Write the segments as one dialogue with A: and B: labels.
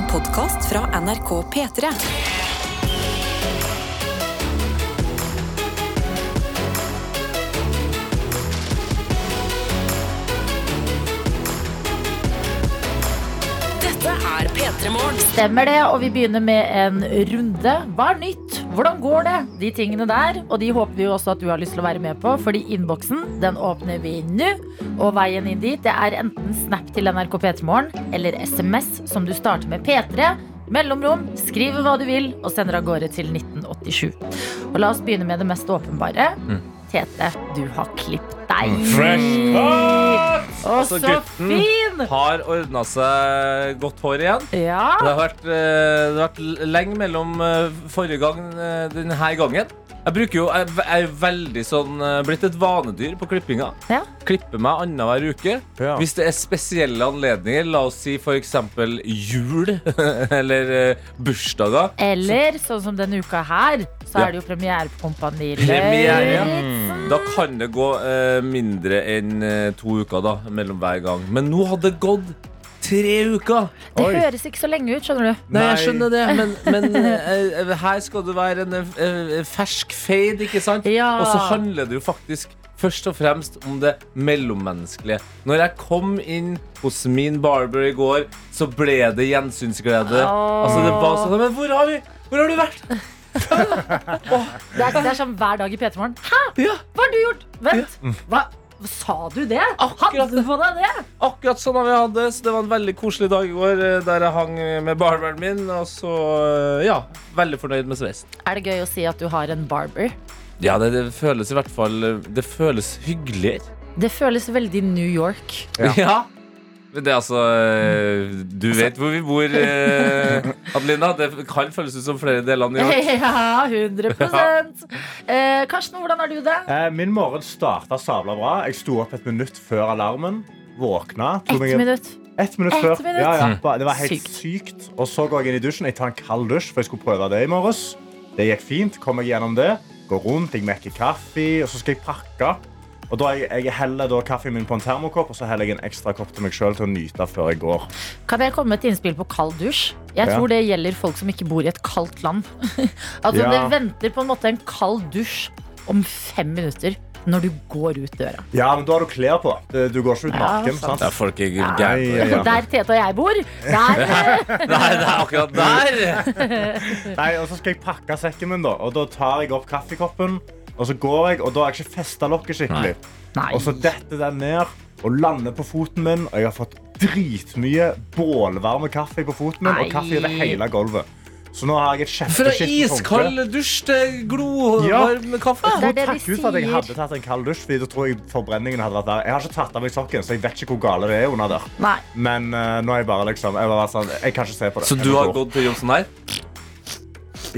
A: En podkast fra NRK P3. Dette er P3 Morgen.
B: Stemmer det, og vi begynner med en runde. Hva er nytt? Hvordan går det? De tingene der. Og de håper vi også at du har lyst til å være med på, fordi innboksen den åpner vi nå. Og veien inn dit det er enten Snap til NRK P3morgen eller SMS som du starter med P3. Mellomrom, skriver hva du vil og sender av gårde til 1987. Og la oss begynne med det mest åpenbare. Tete, du har klippet.
C: Fresh cut!
B: Og
C: Altså,
B: så
C: gutten
B: fin!
C: Har ordna seg godt hår igjen.
B: Ja.
C: Det har vært, eh, det har vært lenge mellom eh, forrige gang eh, denne gangen. Jeg bruker jo, jeg jeg er veldig sånn eh, blitt et vanedyr på klippinga.
B: Ja.
C: Klipper meg annenhver uke.
D: Ja.
C: Hvis det er spesielle anledninger, la oss si f.eks. jul eller eh, bursdager.
B: Eller sånn som denne uka her, så
C: Ja.
B: er det jo premiere på Kompani
C: Premiere, ja.
B: Lauritzen.
C: Da kan det gå eh, mindre enn eh, to uker da, mellom hver gang. Men nå hadde det gått tre uker!
B: Det
D: Oi.
B: høres ikke så lenge ut, skjønner du.
C: Nei, jeg skjønner det, men, men eh, her skal det være en eh, fersk fade, ikke sant?
B: Ja.
C: Og så handler det jo faktisk først og fremst om det mellommenneskelige. Når jeg kom inn hos min barber i går, så ble det gjensynsglede.
B: Åh.
C: Altså, det var sånn Men hvor har vi Hvor har du vært?
B: Det er, det er som hver dag i P3 Morgen. Hæ?
C: Ja,
B: Hva har du gjort? Vent. Hva? Sa du det?
C: Akkurat
B: Hadde du på deg det?
C: Akkurat sånn har vi hatt det. Så det var en veldig koselig dag i går eh, der jeg hang med barberen min. Og så, eh, ja, veldig fornøyd med sveisen.
B: Er det gøy å si at du har en barber?
C: Ja, det, det føles i hvert fall Det føles hyggeligere.
B: Det føles veldig New York.
C: Ja. Men det er altså eh, Du vet hvor vi bor, eh, Adelina. Det kan føles ut som flere deler av New York.
B: Ja, 100% eh, Karsten, hvordan har du det?
D: Eh, Min morgen starta sabla bra. Jeg sto opp et minutt før alarmen. Våkna.
B: Ett
D: jeg...
B: minutt.
D: Ett minutt
B: et
D: før.
B: minutt?
D: Ja, ja. Det var helt
B: Sykt.
D: sykt. Og så går jeg inn i dusjen. Jeg tar en kald dusj, for jeg skulle prøve det i morges. Det gikk fint. Kom jeg gjennom det. Går rundt, jeg mekker kaffe, og så skal jeg pakke. Og da jeg, jeg heller da kaffen min på en termokopp, og så heller jeg en ekstra kopp til meg sjøl til å nyte før jeg går.
B: Kan jeg komme med et innspill på kald dusj? Jeg
D: Ja.
B: tror det gjelder folk som ikke bor i et kaldt land. altså,
D: Ja.
B: Det venter på en måte en kald dusj om fem minutter når du går ut døra.
D: Ja, men da har du klær på. Du går ikke ut
B: Ja,
D: naken.
B: sant.
D: sant?
C: Ja, folk er
D: Ja, ja, ja.
B: Der Tete og jeg bor, der
C: Nei, det er akkurat der!
D: Nei, og så skal jeg pakke sekken min, da. Og da tar jeg opp kaffekoppen, og så går jeg, og da har jeg ikke festa lokket skikkelig.
B: Nei.
D: Og så detter den ned og lander på foten min, og jeg har fått dritmye bålvarme kaffe på foten min,
B: Nei.
D: og kaffe over hele gulvet. Så nå har jeg et
C: Fra iskald dusj til glovarm kaffe.
B: Det er det
D: de at jeg
B: sier.
D: hadde tatt en kald dusj, fordi da tror jeg forbrenningen hadde vært der. Jeg har ikke tatt av meg sokken, så jeg vet ikke hvor gale det er under der.
B: Nei.
D: Men uh, nå er jeg bare liksom Jeg, bare sånn, jeg kan ikke se på det.
C: Så du har gått til Johnsen her?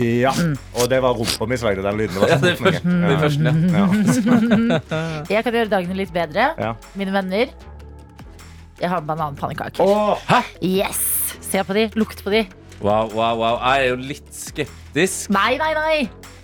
D: Ja. Og det var rumpa mi som lagde den lyden. Det var
C: Ja, det
D: sånn
C: første, det er først, ja.
D: Ja.
B: Jeg kan gjøre dagene litt bedre.
D: Ja.
B: Mine venner. Jeg har bananpannekaker.
D: Åh,
B: Yes! Se på de, lukt på de.
C: Wow, wow, wow. Jeg er jo litt skeptisk.
B: Nei, nei, nei!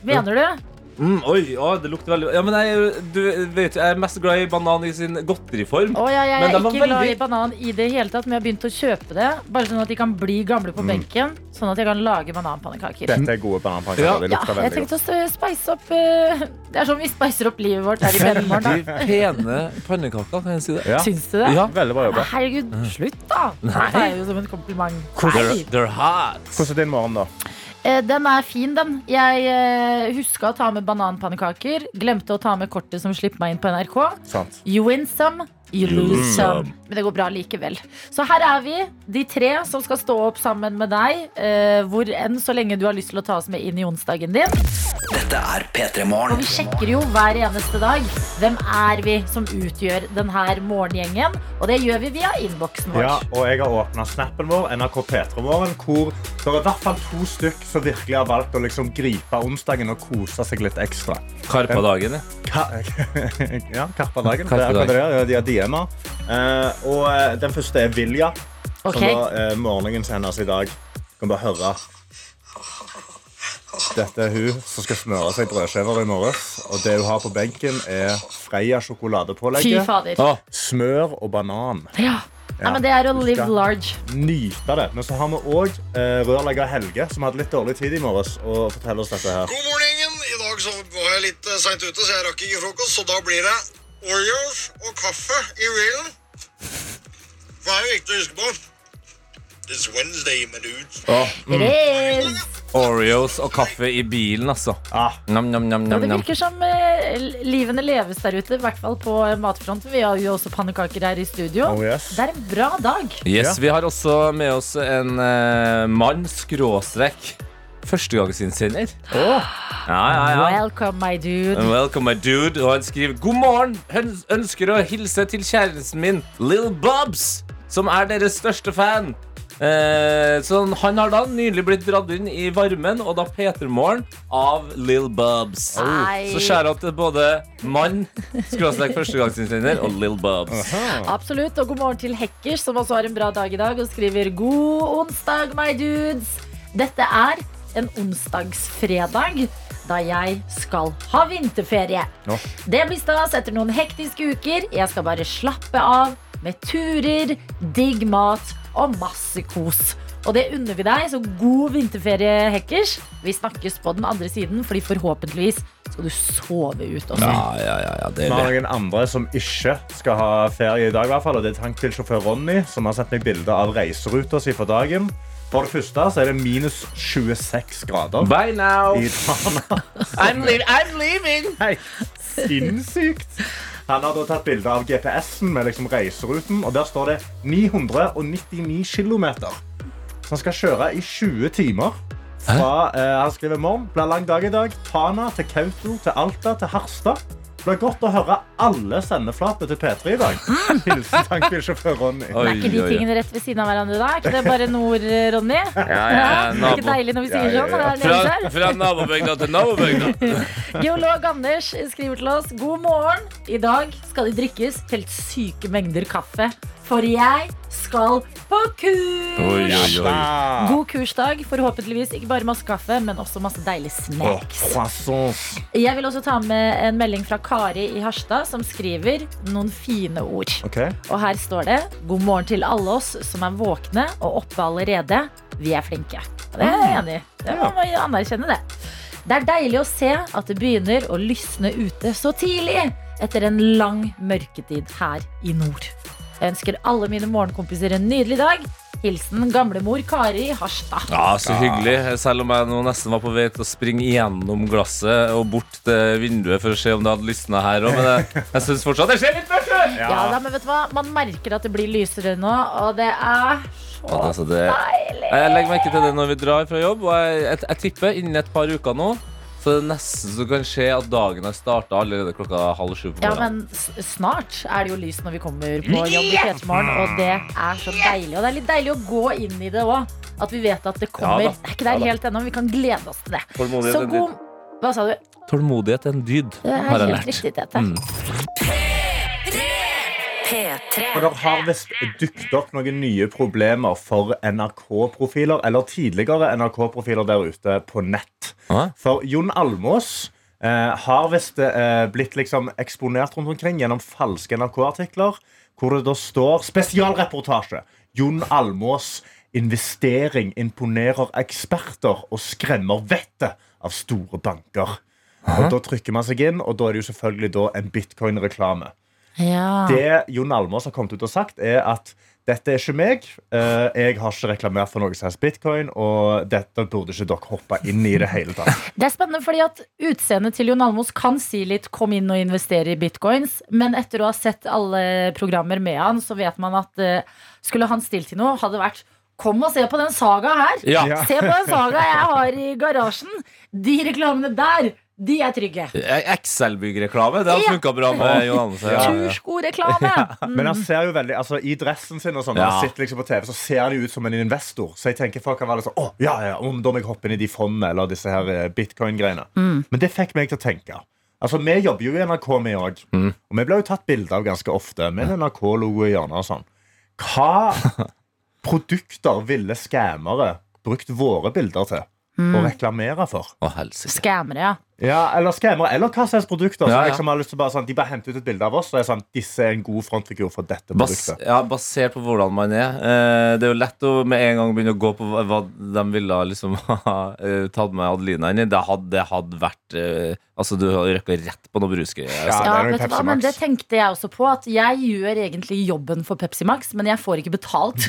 B: Mener du?
C: Mm, oi, å, det lukter veldig Ja, men jeg, er du vet, jeg er mest glad i banan i sin godteriform.
B: Å ja, jeg
C: Men
B: er ikke veldig... glad i banan i det hele tatt, men jeg har begynt å kjøpe det. Bare sånn at de kan bli gamle på benken. Sånn at jeg kan lage bananpannekaker.
D: dette er gode bananpannekaker.
C: Ja.
D: Det
B: Ja,
D: lukter
B: jeg
D: veldig godt.
B: å spice opp uh, Det er sånn vi spicer opp livet vårt her i P3morgen.
C: De pene pannekaker, kan jeg si det?
D: Ja.
B: Syns du det?
C: Ja.
D: Veldig bra jobba.
B: Herregud, slutt, da! Det er jo som en kompliment. Nei.
C: they're hot.
D: Hvordan er din morgen, da?
B: Eh, Den er fin, den. Jeg uh, huska å ta med bananpannekaker. Glemte å ta med kortet som slipper meg inn på NRK.
D: Sant.
B: You win some, you lose some. Men det går bra likevel. Så her er vi, de tre som skal stå opp sammen med deg. eh, hvor enn så lenge du har lyst til å ta oss med inn i onsdagen din.
E: Dette er P3
B: Og
E: Morgen.
B: vi sjekker jo hver eneste dag hvem er vi som utgjør denne morgengjengen. Og det gjør vi via innboksen vår.
D: Ja, og jeg har åpna snappen vår, NRK P3morgen, hvor det er i hvert fall to stykk som virkelig har valgt å liksom gripe onsdagen og kose seg litt ekstra.
C: Karpa dagen, ja.
D: Ka ja, Karpa dagen.
C: Karpa
D: det er akkurat det. De har DM-er. Eh, og eh, den første er Vilja,
B: okay.
D: som var eh, morgenen hennes i dag. Du Kan bare høre. Dette er hun som skal smøre seg brødskiver i morges. Og det hun har på benken, er Freia sjokoladepålegget. Smør og banan.
B: Ja. Nei, men det er å live large.
D: Nyte det. Men så har vi òg eh, rørlegger Helge, som hadde litt dårlig tid i morges, og forteller oss dette her.
F: God morgen. I dag så var jeg litt seint ute, så jeg rakk ikke frokost. Så da blir det Oreos og kaffe i bilen. Hva er viktig å huske på. It's Wednesday, my dudes.
B: It is.
C: Oreos og kaffe i bilen, altså.
D: Ah,
C: Nam, nam, nam,
B: Ja, det virker som eh, livene leves der ute, i hvert fall på matfronten. Vi har jo også pannekaker her i studio.
D: oh yes.
B: Det er en bra dag.
C: Yes,
D: Ja.
C: Vi har også med oss en eh, mann, skråstrek, førstegangsinnsender. Ja, ja, ja.
B: Welcome, my dude.
C: Welcome, my dude. Og han skriver God morgen. Ønsker å hilse til kjæresten min, Lill Bobs, som er deres største fan. Eh, så han har da nylig blitt dratt inn i varmen, og da P3morgen av Lill Bubs.
B: Nei.
C: Så skjærer det til både mann, skråstrek førstegangsinnsender, og Lill Bubs.
B: Absolutt. Og god morgen til Hekkers, som også har en bra dag i dag, og skriver god onsdag, my dudes. Dette er en onsdagsfredag. Da jeg skal ha vinterferie.
D: Nå.
B: Det blir stas etter noen hektiske uker. Jeg skal bare slappe av med turer, digg mat og masse kos. Og det unner vi deg, så god vinterferie, Hekkers. Vi snakkes på den andre siden, fordi forhåpentligvis skal du sove ut også.
C: Ja, ja, ja, ja, det
D: Vi
C: er
D: har
C: det.
D: noen andre som ikke skal ha ferie i dag. i hvert fall, og Det er tankbilsjåfør Ronny, som har sendt meg bilde av reiseruta si for dagen. For det første så er det minus 26 grader
C: Bye now. I'm, leave I'm leaving.
D: Nei, sinnssykt. Han har da tatt bilde av GPS-en med liksom reiseruten, og der står det 999 km. Så han skal kjøre i 20 timer. Fra, eh, han skriver morgen, blir lang dag i dag. Tana til Kautokeino til Alta til Harstad. Det er godt å høre alle sendeflater til P3 i dag. Hilsen tankbilsjåfør Ronny.
C: Oi,
B: Er ikke de tingene rett ved siden av hverandre da? Er ikke det bare nord, Ronny?
C: Ja, ja, ja,
B: Er ikke deilig når vi sier
D: Ja, ja,
B: sånn?
D: ja.
B: Det
C: Fra, fra nabobygda til nabobygda.
B: Geolog Anders skriver til oss God morgen. I dag skal det drikkes helt syke mengder kaffe. For jeg skal på kurs!
C: Oi, oi, oi.
D: Ah.
B: God kursdag. Forhåpentligvis ikke bare masse kaffe, men også masse deilige snacks. Jeg vil også ta med en melding fra Kari i Harstad, som skriver noen fine ord.
D: Okay.
B: Og her står det God morgen til alle oss som er våkne og oppe allerede. Vi er flinke. Og Det er jeg enig i. Det må man anerkjenne det. Det er deilig å se at det begynner å lysne ute så tidlig etter en lang mørketid her i nord. Jeg ønsker alle mine morgenkompiser en nydelig dag. Hilsen gamlemor Kari Harstad.
C: Ja, så hyggelig. Selv om jeg nå nesten var på vei til å springe gjennom glasset og bort til vinduet for å se om det hadde lysna her òg, men jeg, jeg syns fortsatt det skjer litt mørkt Ja.
B: Ja, da, men vet du hva? Man merker at det blir lysere nå, og det er så
C: Altså, det,
B: deilig.
C: jeg legger merke til det når vi drar fra jobb, og jeg, jeg, jeg tipper innen et par uker nå så det er nesten så kan skje at dagen har starta allerede klokka halv sju på
B: Ja,
C: morgenen.
B: men s- snart er det jo lys når vi kommer på jobb i Petermorgen, og det er så deilig. Og det er litt deilig å gå inn i det òg. At vi vet at det kommer.
C: Ja da.
B: det er ikke der
C: Ja da.
B: helt ennå, men vi kan glede oss til det.
C: Tålmodighet
B: Så
C: er en dyd.
B: god Hva sa du?
C: Tålmodighet er en dyd,
B: Det er
C: har jeg
B: helt
C: lært.
B: riktig, Tete.
C: Mm.
A: P3.
D: Og det har visst dukket opp noen nye problemer for NRK-profiler, eller tidligere NRK-profiler der ute på nett. For Jon Almås eh, har visst eh, blitt liksom eksponert rundt omkring gjennom falske NRK-artikler, hvor det da står spesialreportasje. Jon Almås investering imponerer eksperter og skremmer vettet av store banker. Og Da trykker man seg inn, og da er det jo selvfølgelig da en bitcoin-reklame.
B: Ja.
D: Det Jon Almås har kommet ut og sagt, er at dette er ikke meg. Eh, jeg har ikke reklamert for noe som helst bitcoin, og dette burde ikke dere hoppe inn i det hele tatt.
B: Det er spennende fordi at utseendet til Jon Almos kan si litt 'kom inn og investere i bitcoins', men etter å ha sett alle programmer med han, så vet man at eh, skulle han stilt til noe, hadde det vært 'kom og se på den saga her'.
C: Ja.
B: Se på den saga jeg har i garasjen. De reklamene der, de er trygge.
C: Excel-byggreklame. Det har
B: Ja.
C: funka bra med Johannes. Ja, ja.
B: Turskoreklame.
D: Men han ser jo veldig, altså I dressen sin og sånn,
C: Ja.
D: han sitter liksom på TV, så ser han jo ut som en investor. Så jeg tenker folk kan være sånn Å, ja, ja, om da må jeg hoppe inn i de fondene eller disse her eh, bitcoin-greiene. Men det fikk meg til å tenke. Altså, Vi jobber jo i NRK, vi òg. Og vi blir jo tatt bilde av ganske ofte med en NRK-logo i hjørnet og sånn. Hva produkter ville skammere brukt våre bilder til å reklamere for?
C: Å.
B: Skammere, ja.
D: Ja, eller skremmere, eller hva slags produkter.
C: Ja, ja.
D: liksom har lyst til bare sånn, De bare henter ut et bilde av oss og er sånn Disse er en god frontfigur for dette
C: Bas
D: produktet.
C: ja, basert på hvordan man er. Eh, det er jo lett å med en gang begynne å gå på hva, de ville liksom ha eh, tatt med Adelina inn i. Det hadde, det hadde vært eh, Altså, du har røkka rett på noe brusgreier.
D: Ja,
C: altså.
D: det
B: Ja,
D: er
B: vet du hva, men det tenkte jeg også på. At jeg gjør egentlig jobben for Pepsi Max, men jeg får ikke betalt.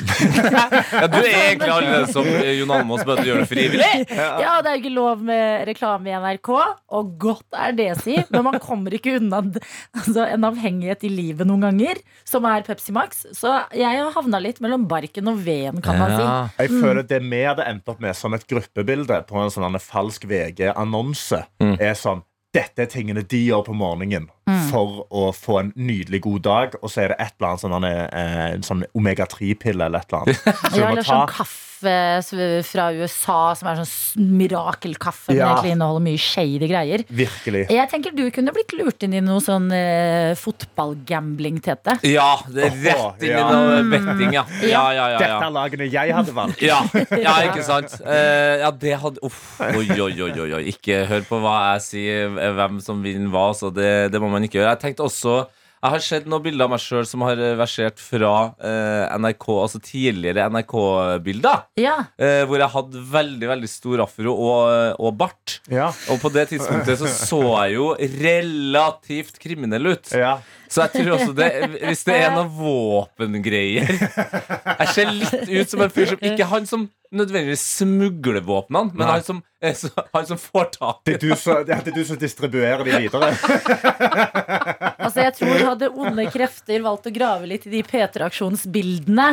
C: Ja, du er egentlig annerledes som Jon Almaas, bare at du gjør det frivillig.
B: Ja, det er jo ikke lov med reklame i NRK, og godt er det, si. Men man kommer ikke unna altså, en avhengighet i livet noen ganger, som er Pepsi Max. Så jeg har havna litt mellom barken og veden, kan man si.
C: Ja.
D: Jeg føler Det vi hadde endt opp med som et gruppebilde på en sånn falsk VG-annonse,
C: Mm.
D: er sånn dette er tingene de gjør på morgenen for å få en nydelig god dag. Og så er det et eller annet sånn, eh, en sånn omega-3-pille eller et eller annet. Så
B: Ja, eller
D: ta-
B: sånn kaffe fra USA som er sånn mirakelkaffe, mirakelkaffe, men egentlig inneholder mye shady greier.
D: Virkelig.
B: Jeg tenker du kunne blitt lurt inn i noe sånn eh, fotballgambling, Tete.
C: ja, det er rett inn i
D: ja.
C: noe betting, ja. Ja, ja, ja,
D: Dette er lagene jeg hadde valgt.
C: Ja, ja, ikke sant? Eh, ja, det hadde Uff. Oi, oi, oi, oi. Ikke hør på hva jeg sier, hvem som vinner hva. Så det, det må man ikke gjør. Jeg tenkte også jeg har sett noen bilder av meg sjøl som har eh, versert fra eh, NRK, altså tidligere NRK-bilder.
B: Ja.
C: Eh, hvor jeg hadde veldig veldig stor afro og, og bart.
D: Ja.
C: Og på det tidspunktet så så jeg jo relativt kriminell ut.
D: Ja.
C: Så jeg tror også det Hvis det er noen våpengreier Jeg ser litt ut som en fyr som Ikke han som nødvendigvis smugler våpnene, men han som, er han som får tak
D: Det
C: i
D: er, du som, det er du som distribuerer de videre.
B: Altså, jeg tror hadde onde krefter valgt å grave litt i de P3-aksjonsbildene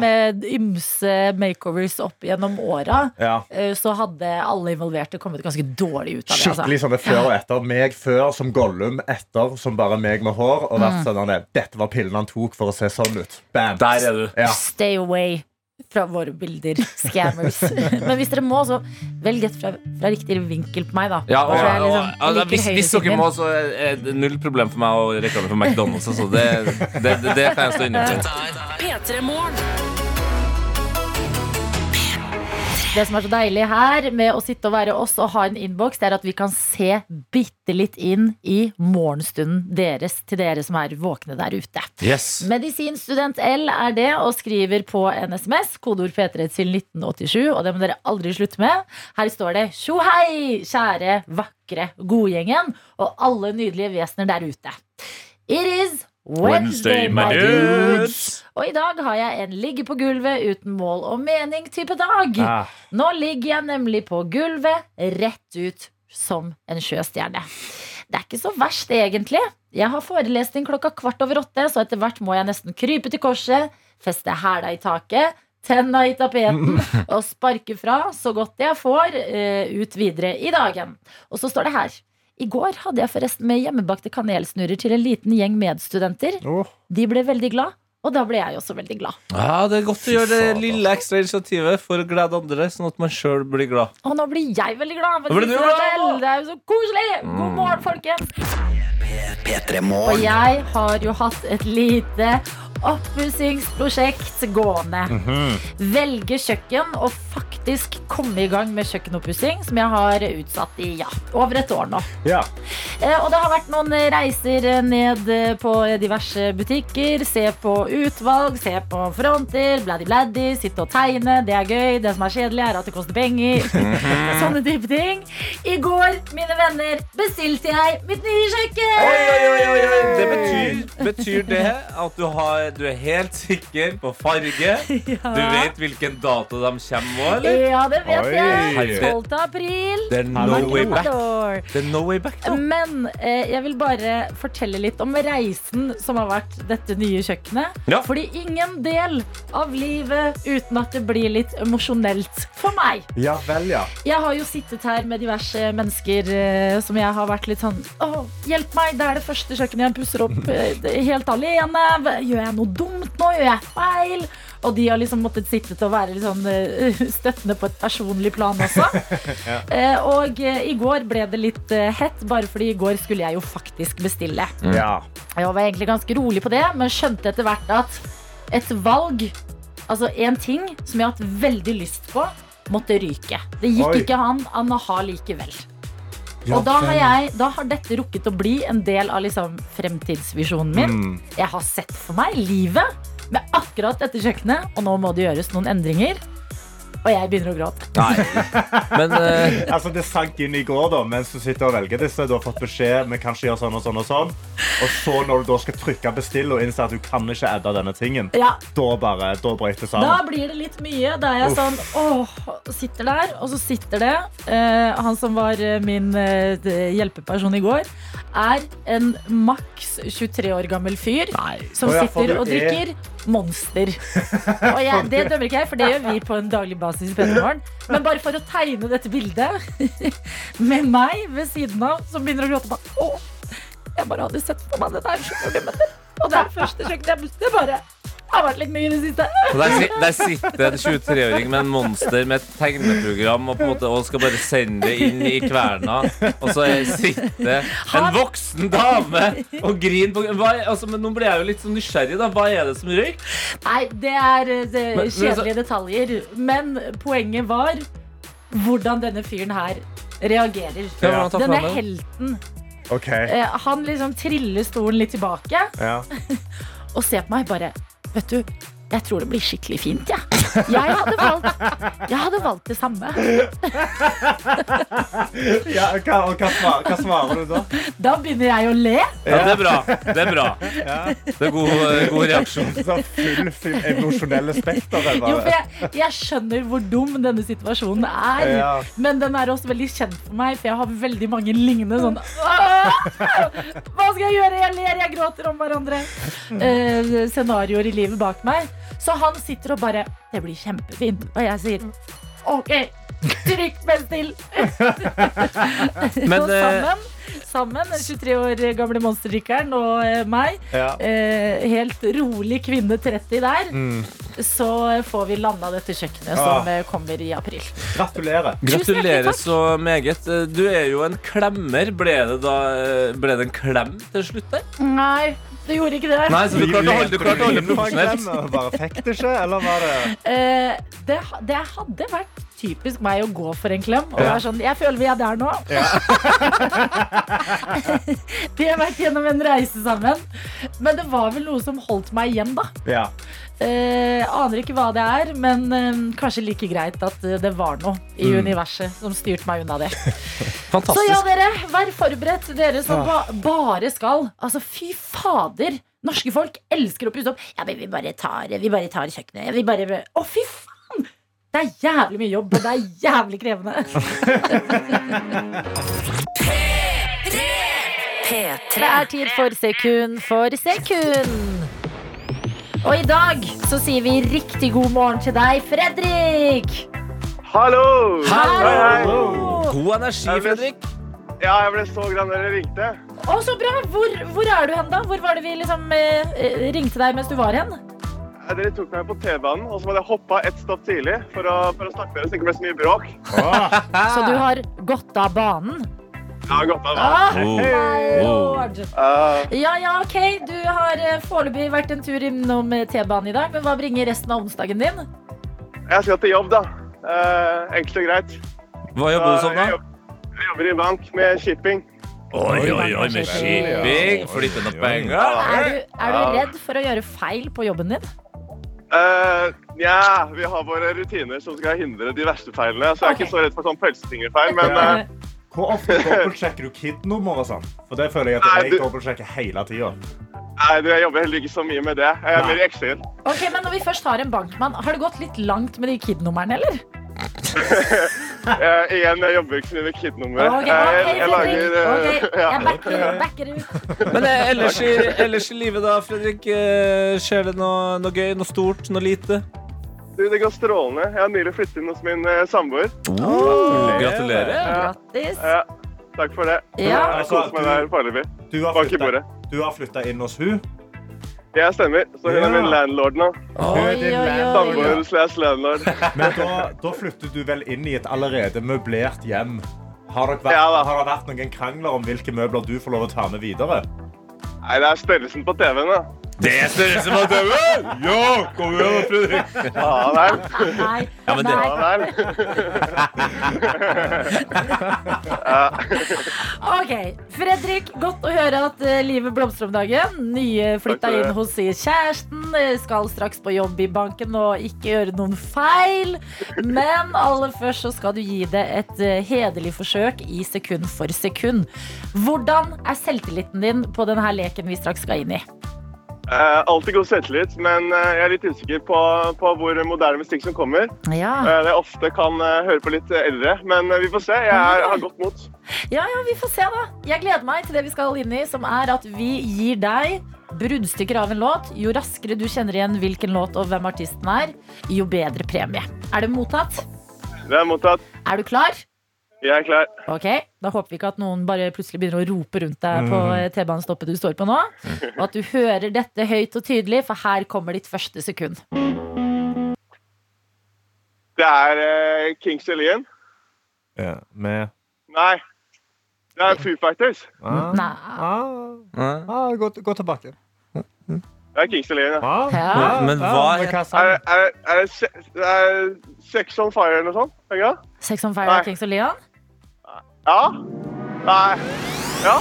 B: med ymse makeovers opp gjennom åra,
D: Ja.
B: eh, så hadde alle involverte kommet ganske dårlig ut av det. Altså.
D: Skikkelig det før og etter. Meg før som Gollum, etter som bare meg med hår. Og vært sånn, der, Dette var pillen han tok for å se sånn ut. Bam.
C: Der er du.
D: Ja.
B: Stay away fra våre bilder, scammers. Men hvis dere må, så velg et fra, fra riktig vinkel på meg, da.
C: Ja, og,
B: Så jeg
C: og,
B: liksom
C: altså,
B: liker
C: hvis, hvis dere må, så er det null problem for meg å reklame for McDonald's. Altså. Det, det, det, det kan jeg stå inne for.
A: P3 Morgen.
B: Det som er så deilig her med å sitte og være oss og ha en innboks, det er at vi kan se bitte litt inn i morgenstunden deres til dere som er våkne der ute.
C: Yes.
B: Medisinstudent L er det og skriver på en SMS, kodeord P3 til 1987, og det må dere aldri slutte med. Her står det 'Tjo hei, kjære, vakre godgjengen' og alle nydelige vesener der ute. It is Wednesday, my dudes! Og i dag har jeg en ligge på gulvet uten mål og mening-type dag.
D: Ah,
B: Nå ligger jeg nemlig på gulvet, rett ut som en sjøstjerne. Det er ikke så verst, egentlig. Jeg har forelesning klokka kvart over åtte, så etter hvert må jeg nesten krype til korset, feste hæla i taket, tenna i tapeten og sparke fra så godt jeg får eh, ut videre i dagen. Og så står det her. I går hadde jeg forresten med hjemmebakte kanelsnurrer til en liten gjeng medstudenter.
D: Oh.
B: De ble veldig glad, og da ble jeg også veldig glad.
C: Ja, det er godt å gjøre det lille ekstra initiativet for å glede andre, sånn at man sjøl blir glad.
B: Og nå blir jeg veldig glad.
C: Nå blir du glad!
B: Det er jo så koselig! God morgen, folkens!
E: P3
B: Og jeg har jo hatt et lite oppussingsprosjekt gående. Velge kjøkken og faktisk komme i gang med kjøkkenoppussing, som jeg har utsatt i ja, over et år nå.
D: Ja.
B: Eh, Og det har vært noen reiser ned eh, på diverse butikker. Se på utvalg, se på fronter, bladdi-bladdi, sitte og tegne. Det er gøy. Det som er kjedelig, er at det koster penger. Sånne type ting. I går, mine venner, bestilte jeg mitt nye kjøkken!
C: Oi, oi, oi, oi. Det betyr, betyr det at du, har, du er helt sikker på farge? Du vet hvilken dato de kommer nå, eller?
B: Ja, det vet
D: Oi.
B: jeg. 12. april.
C: Det er no way back. Det er no way back da.
B: Men eh, jeg vil bare fortelle litt om reisen som har vært dette nye kjøkkenet.
C: Ja.
B: Fordi ingen del av livet uten at det blir litt emosjonelt for meg.
D: ja vel, ja.
B: Jeg har jo sittet her med diverse mennesker eh, som jeg har vært litt sånn Å, hjelp meg, det er det første kjøkkenet jeg pusser opp eh, helt alene. Gjør jeg noe dumt nå? Gjør jeg feil? Og de har liksom måttet sitte til å være litt sånn eh, støttende på et personlig plan også. Eh, og eh, i går ble det litt hett, bare fordi i går skulle jeg jo faktisk bestille.
D: ja.
B: Jeg var egentlig ganske rolig på det, men skjønte etter hvert at et valg, altså en ting som jeg har hatt veldig lyst på, måtte ryke. Det gikk
D: Oi.
B: ikke han an å ha likevel.
D: Ja
B: og da har, jeg, da har dette rukket å bli en del av liksom fremtidsvisjonen min.
D: Mm.
B: Jeg har sett for meg livet med akkurat dette kjøkkenet, og nå må det gjøres noen endringer. Og jeg begynner å gråte.
C: Nei. Men uh...
D: Altså, det sank inn i går, da, mens du sitter og velger disse. Du har fått beskjed vi kan gjøre sånn og sånn og sånn. Og så når du da skal trykke bestill og innse at du kan ikke edde denne tingen,
B: Ja,
D: da bare, da brøt det
B: Da blir det litt mye. Da er jeg
D: Uff.
B: sånn åh, sitter der, og så sitter det. uh, han som var eh, min uh, hjelpeperson i går, er en maks 23 år gammel fyr som
D: Å ja,
B: sitter
D: og
B: og
D: er-
B: drikker Monster. Og jeg, det dømmer ikke jeg, for det gjør vi på en daglig basis. Men bare for å tegne dette bildet med meg ved siden av, som begynner å gråte bare Å, jeg bare hadde sett for meg det der. det- Og det er første kjøkkenet jeg er bare har vært litt mye i det siste.
C: der, si- der sitter en 23-åring med en monster med et tegneprogram og, på en måte, og skal bare sende det inn i kverna. Og så er- sitter en
B: Han-
C: voksen dame og griner på hva, er- altså, Men nå blir jeg jo litt sånn nysgjerrig. da Hva er det som røyk?
B: Nei, det er eh, det,
C: Men- så-
B: kjedelige detaljer. Men poenget var hvordan denne fyren her reagerer.
C: Ja, hvordan tar
B: Denne
C: fram
B: helten.
D: Ok,
B: Eh, han liksom triller stolen litt tilbake
D: ja.
B: og ser på meg bare Vet du, jeg tror det blir skikkelig fint, jeg. Jeg hadde valgt, jeg hadde valgt det samme.
D: ja hva, og hva, hva svarer du da?
B: Da begynner jeg å le.
C: Ja, det er bra. Det er bra. Det er god, god reaksjon.
D: Så full, full emosjonelle spekter. det
B: Jo, for jeg, jeg skjønner hvor dum denne situasjonen er.
D: Ja.
B: Men den er også veldig kjent for meg, for jeg har veldig mange lignende sånn Hva skal jeg gjøre? Jeg ler, jeg gråter om hverandre. Uh, scenarioer i livet bak meg. Så han sitter og bare Det blir kjempefint. Og jeg sier OK, trykk bestill.
C: Men,
B: så
C: eh,
B: sammen, sammen, den 23 år gamle monsterdrikkeren og eh, meg,
D: Ja.
B: eh, helt rolig kvinne 30 der,
D: Mm.
B: så får vi landa dette kjøkkenet som eh, kommer i april.
D: Gratulerer.
C: Gratulerer så meget. Du er jo en klemmer. Ble det, da, ble det en klem til slutt der?
B: Nei, det gjorde ikke det.
C: Nei, så du klarte å holde, du klarte å holde
D: Inn på en
C: profesjonelt.
D: Bare fikk det ikke, eller var det
B: Eh, det, ha- det hadde vært typisk meg å gå for en klem. Og
D: Ja.
B: være sånn, jeg føler vi er der nå. vi har vært gjennom en reise sammen. Men det var vel noe som holdt meg igjen, da.
D: Ja.
B: Eh, aner ikke hva det er, men eh, kanskje like greit at eh, det var noe i
D: Mm.
B: universet som styrte meg unna det. Så ja, dere, vær forberedt, dere som ba bare skal. Altså, fy fader! Norske folk elsker å pusse opp. Ja, men vi bare tar, vi bare tar kjøkkenet. Vi bare Å, fy faen! Det er jævlig mye jobb, og det er jævlig krevende.
A: P3.
B: Det er tid for Sekund for sekund. Og i dag så sier vi riktig god morgen til deg, Fredrik.
G: Hallo!
B: Hallo!
C: God energi, Fredrik.
G: Ja, jeg ble så glad når dere ringte.
B: Å, så bra! Hvor, hvor er du hen, da? Hvor var det vi liksom eh, eh, ringte deg mens du var hen?
G: Dere tok meg på T-banen, og så hadde jeg hoppa ett stopp tidlig for å, for å snakke med dere så det ikke ble så mye bråk.
D: Åh,
B: Så du har gått av banen?
G: Ja, godt av.
B: Ah,
C: Oh.
B: my
C: Oh.
B: lord.
G: Eh,
B: Ja, ja, ok. Du har eh, foreløpig vært en tur innom eh, T-banen i dag, men hva bringer resten av onsdagen din?
G: jeg skal til jobb, da. Eh, enkelt og greit.
C: Hva jobber du som,
G: jeg,
C: da?
G: jeg jobber i bank med shipping.
C: Oi, oi, oi, med shipping. Flytte noen penger.
B: Er du, er du redd for å gjøre feil på jobben din?
G: Uh, ja, vi har våre rutiner som skal hindre de verste feilene, så jeg er
B: okay.
G: ikke så redd for sånn pølsefingerfeil, men uh...
D: Hvor ofte dobbeltsjekker du KID-nummer og sånn? For det føler jeg at jeg dobbeltsjekker hele tida.
G: Nei, du, jeg jobber heller ikke så mye med det. Jeg er mer i Excel.
B: Ok, men Når vi først har en bankmann, har det gått litt langt med de KID-numrene, eller?
G: Eh, igjen, jeg jobber ikke så mye med KID-nummer.
B: Ok, okay,
G: jeg, jeg lager eh.
B: Jeg backer, backer ut.
C: Men eh, ellers i, ellers i livet, da, Fredrik? eh, Skjer det noe, noe gøy? Noe stort? Noe lite?
G: Du, det går strålende. Jeg har nylig flyttet inn hos min eh, samboer.
C: Gratulerer.
B: Grattis.
G: Ja, takk for det.
B: Ja.
G: Jeg koser meg der foreløpig.
D: Du har flytta- du har flytta inn hos hun.
G: Jeg stemmer. Så hun
D: Ja.
G: er min landlord nå.
D: Er.
G: Samboer slash landlord.
D: Men da, da flytter du vel inn i et allerede møblert hjem. Har, dere vært,
G: Ja, da.
D: har det vært noen krangler om hvilke møbler du får lov å ta med videre?
G: Nei, det er størrelsen på TV-en, da.
C: Det er størrelse på tauet! Ja, kom igjen, Fredrik.
G: Ja vel.
B: Nei.
C: Ja, men det-
B: nei.
G: Ja vel.
B: Ok, Fredrik, godt å høre at eh, livet blomstrer om dagen. Nyflytta
G: Takk
B: inn hos kjæresten, eh, skal straks på jobb i banken og ikke gjøre noen feil. Men aller først så skal du gi det et eh, hederlig forsøk i sekund for sekund. Hvordan er selvtilliten din på denne leken vi straks skal inn i?
G: Eh, alltid god selvtillit, men uh, jeg er litt usikker på, på hvor moderne musikk som kommer.
B: Ja,
G: Uh, det ofte kan høre på litt eldre, men vi får se. Jeg er, har godt mot.
B: ja, ja, vi får se, da. Jeg gleder meg til det vi skal inn i, som er at vi gir deg bruddstykker av en låt. Jo raskere du kjenner igjen hvilken låt og hvem artisten er, jo bedre premie. Er det mottatt?
G: Det er mottatt.
B: Er du klar?
G: Jeg er klar.
B: Ok, Da håper vi ikke at noen bare plutselig begynner å rope rundt deg på eh, T-banestoppet du står på nå. Og at du hører dette høyt og tydelig, for her kommer ditt første sekund.
G: Det er uh, Kings Alien.
D: Ja, med
G: Nei. Det er Foo Fighters.
D: ah,
B: Nei.
D: ah, ah, gå, gå tilbake.
G: Det er Kings Alien, ja.
D: Ah,
B: Ja.
C: Men- men hva
D: er,
C: het-
G: Er, er, er det, er Sex on Fire eller noe sånt? Er?
B: Sex on Fire
G: Nei.
B: Kings Alien? Leon?
G: Ja? Nei. Ja?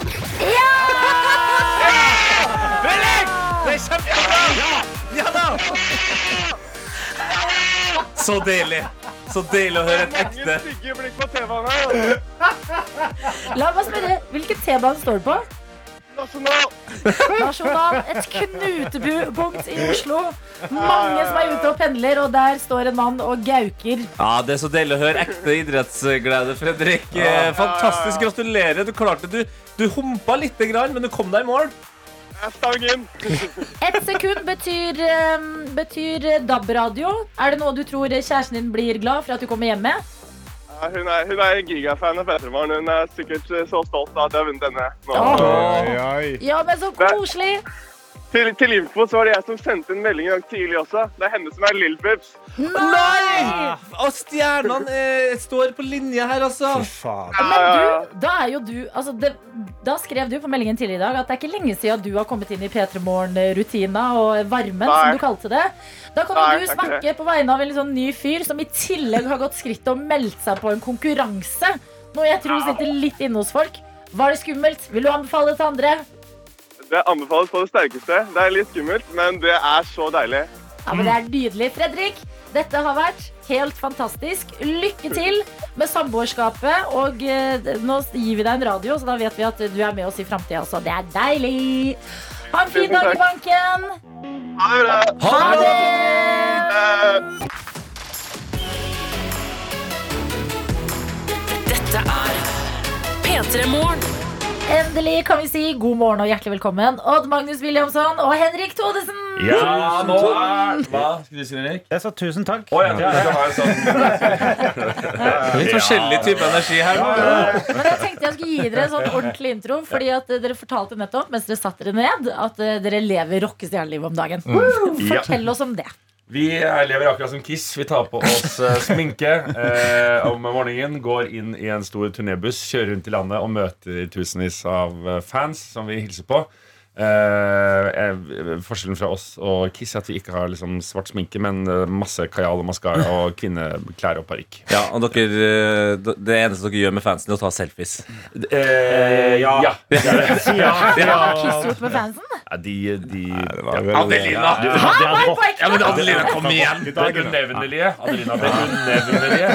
C: Det er kjempebra! Ja, ja da! Så deilig. Så deilig å høre et
G: Mange
C: ekte
G: stygge blikk på T-banen her. altså.
B: La meg spørre, hvilken T-bane står du på?
G: Nasjonal.
B: Nasjonal, et knutepunkt i Oslo. Mange som er ute og pendler, og der står en mann og gauker.
C: Ja, Det er så deilig å høre ekte idrettsglede, Fredrik. Fantastisk. Gratulerer. Du klarte det. Du, du humpa lite grann, men du kom deg i mål.
B: Ett sekund betyr, eh, betyr DAB-radio. Er det noe du tror kjæresten din blir glad for at du kommer hjem med?
G: Ja, hun er, hun er gigafan av Petremorgen. Hun er sikkert eh, så stolt av at jeg har vunnet denne. nå.
D: Oi, oi.
B: Ja, men så koselig!
G: Til, til info så var det jeg som sendte en melding i dag tidlig også. Det er henne som er Lill Bibs.
B: Nei!
C: Og stjernene eh, står på linje her, altså.
D: Fy faen.
B: Men du, da er jo du altså det, Da skrev du på meldingen tidligere i dag at det er ikke lenge siden du har kommet inn i P3 Morgen-rutina og varmen,
G: Nei.
B: som du kalte det. Da kan
G: Nei,
B: du snakke på vegne av en sånn ny fyr som i tillegg har gått skritt og meldt seg på en konkurranse. Noe jeg tror sitter litt inne hos folk. Var det skummelt? Vil du anbefale det til andre?
G: Det anbefales på det sterkeste. Det er litt skummelt, men det er så deilig.
B: Ja, men Det er nydelig. Fredrik, dette har vært helt fantastisk. Lykke til med samboerskapet. Og eh, nå gir vi deg en radio, så da vet vi at du er med oss i framtida også. Det er deilig. Ha en fin dag i banken.
G: Ha det bra.
B: Ha det!
A: Dette er P3 Morgen.
B: Endelig kan vi si god morgen og hjertelig velkommen Odd Magnus Williamson og Henrik Thodesen.
C: Ja, nå er Hva? Skal du si, Henrik?
H: Jeg sa tusen takk.
C: Å, ja. ja, ja. sånn Litt forskjellig type energi her.
B: Men jeg tenkte jeg skulle gi dere en sånn ordentlig intro, Fordi at eh, dere fortalte nettopp mens dere satt dere ned, at eh, dere lever rockestjernelivet om dagen. Fortell oss om det.
I: Vi lever akkurat som Kiss. Vi tar på oss eh, sminke eh, om morgenen. Går inn i en stor turnébuss, kjører rundt i landet og møter tusenvis av eh, fans som vi hilser på. Eh, eh, forskjellen fra oss og Kiss er at vi ikke har liksom, svart sminke, men eh, masse kajal og maskara og kvinneklær og parykk.
C: Ja, og dere, eh, Det eneste dere gjør med fansen, er å ta selfies.
I: Eh, ja. ja. det er det.
H: Ja,
B: Hva Kiss gjort med fansen?
I: Ja, de, de
C: Adelina!
H: det er hot.
C: Ja, men Adelina, kom igjen!
I: Det unevnelige. Adelina, det unevnelige.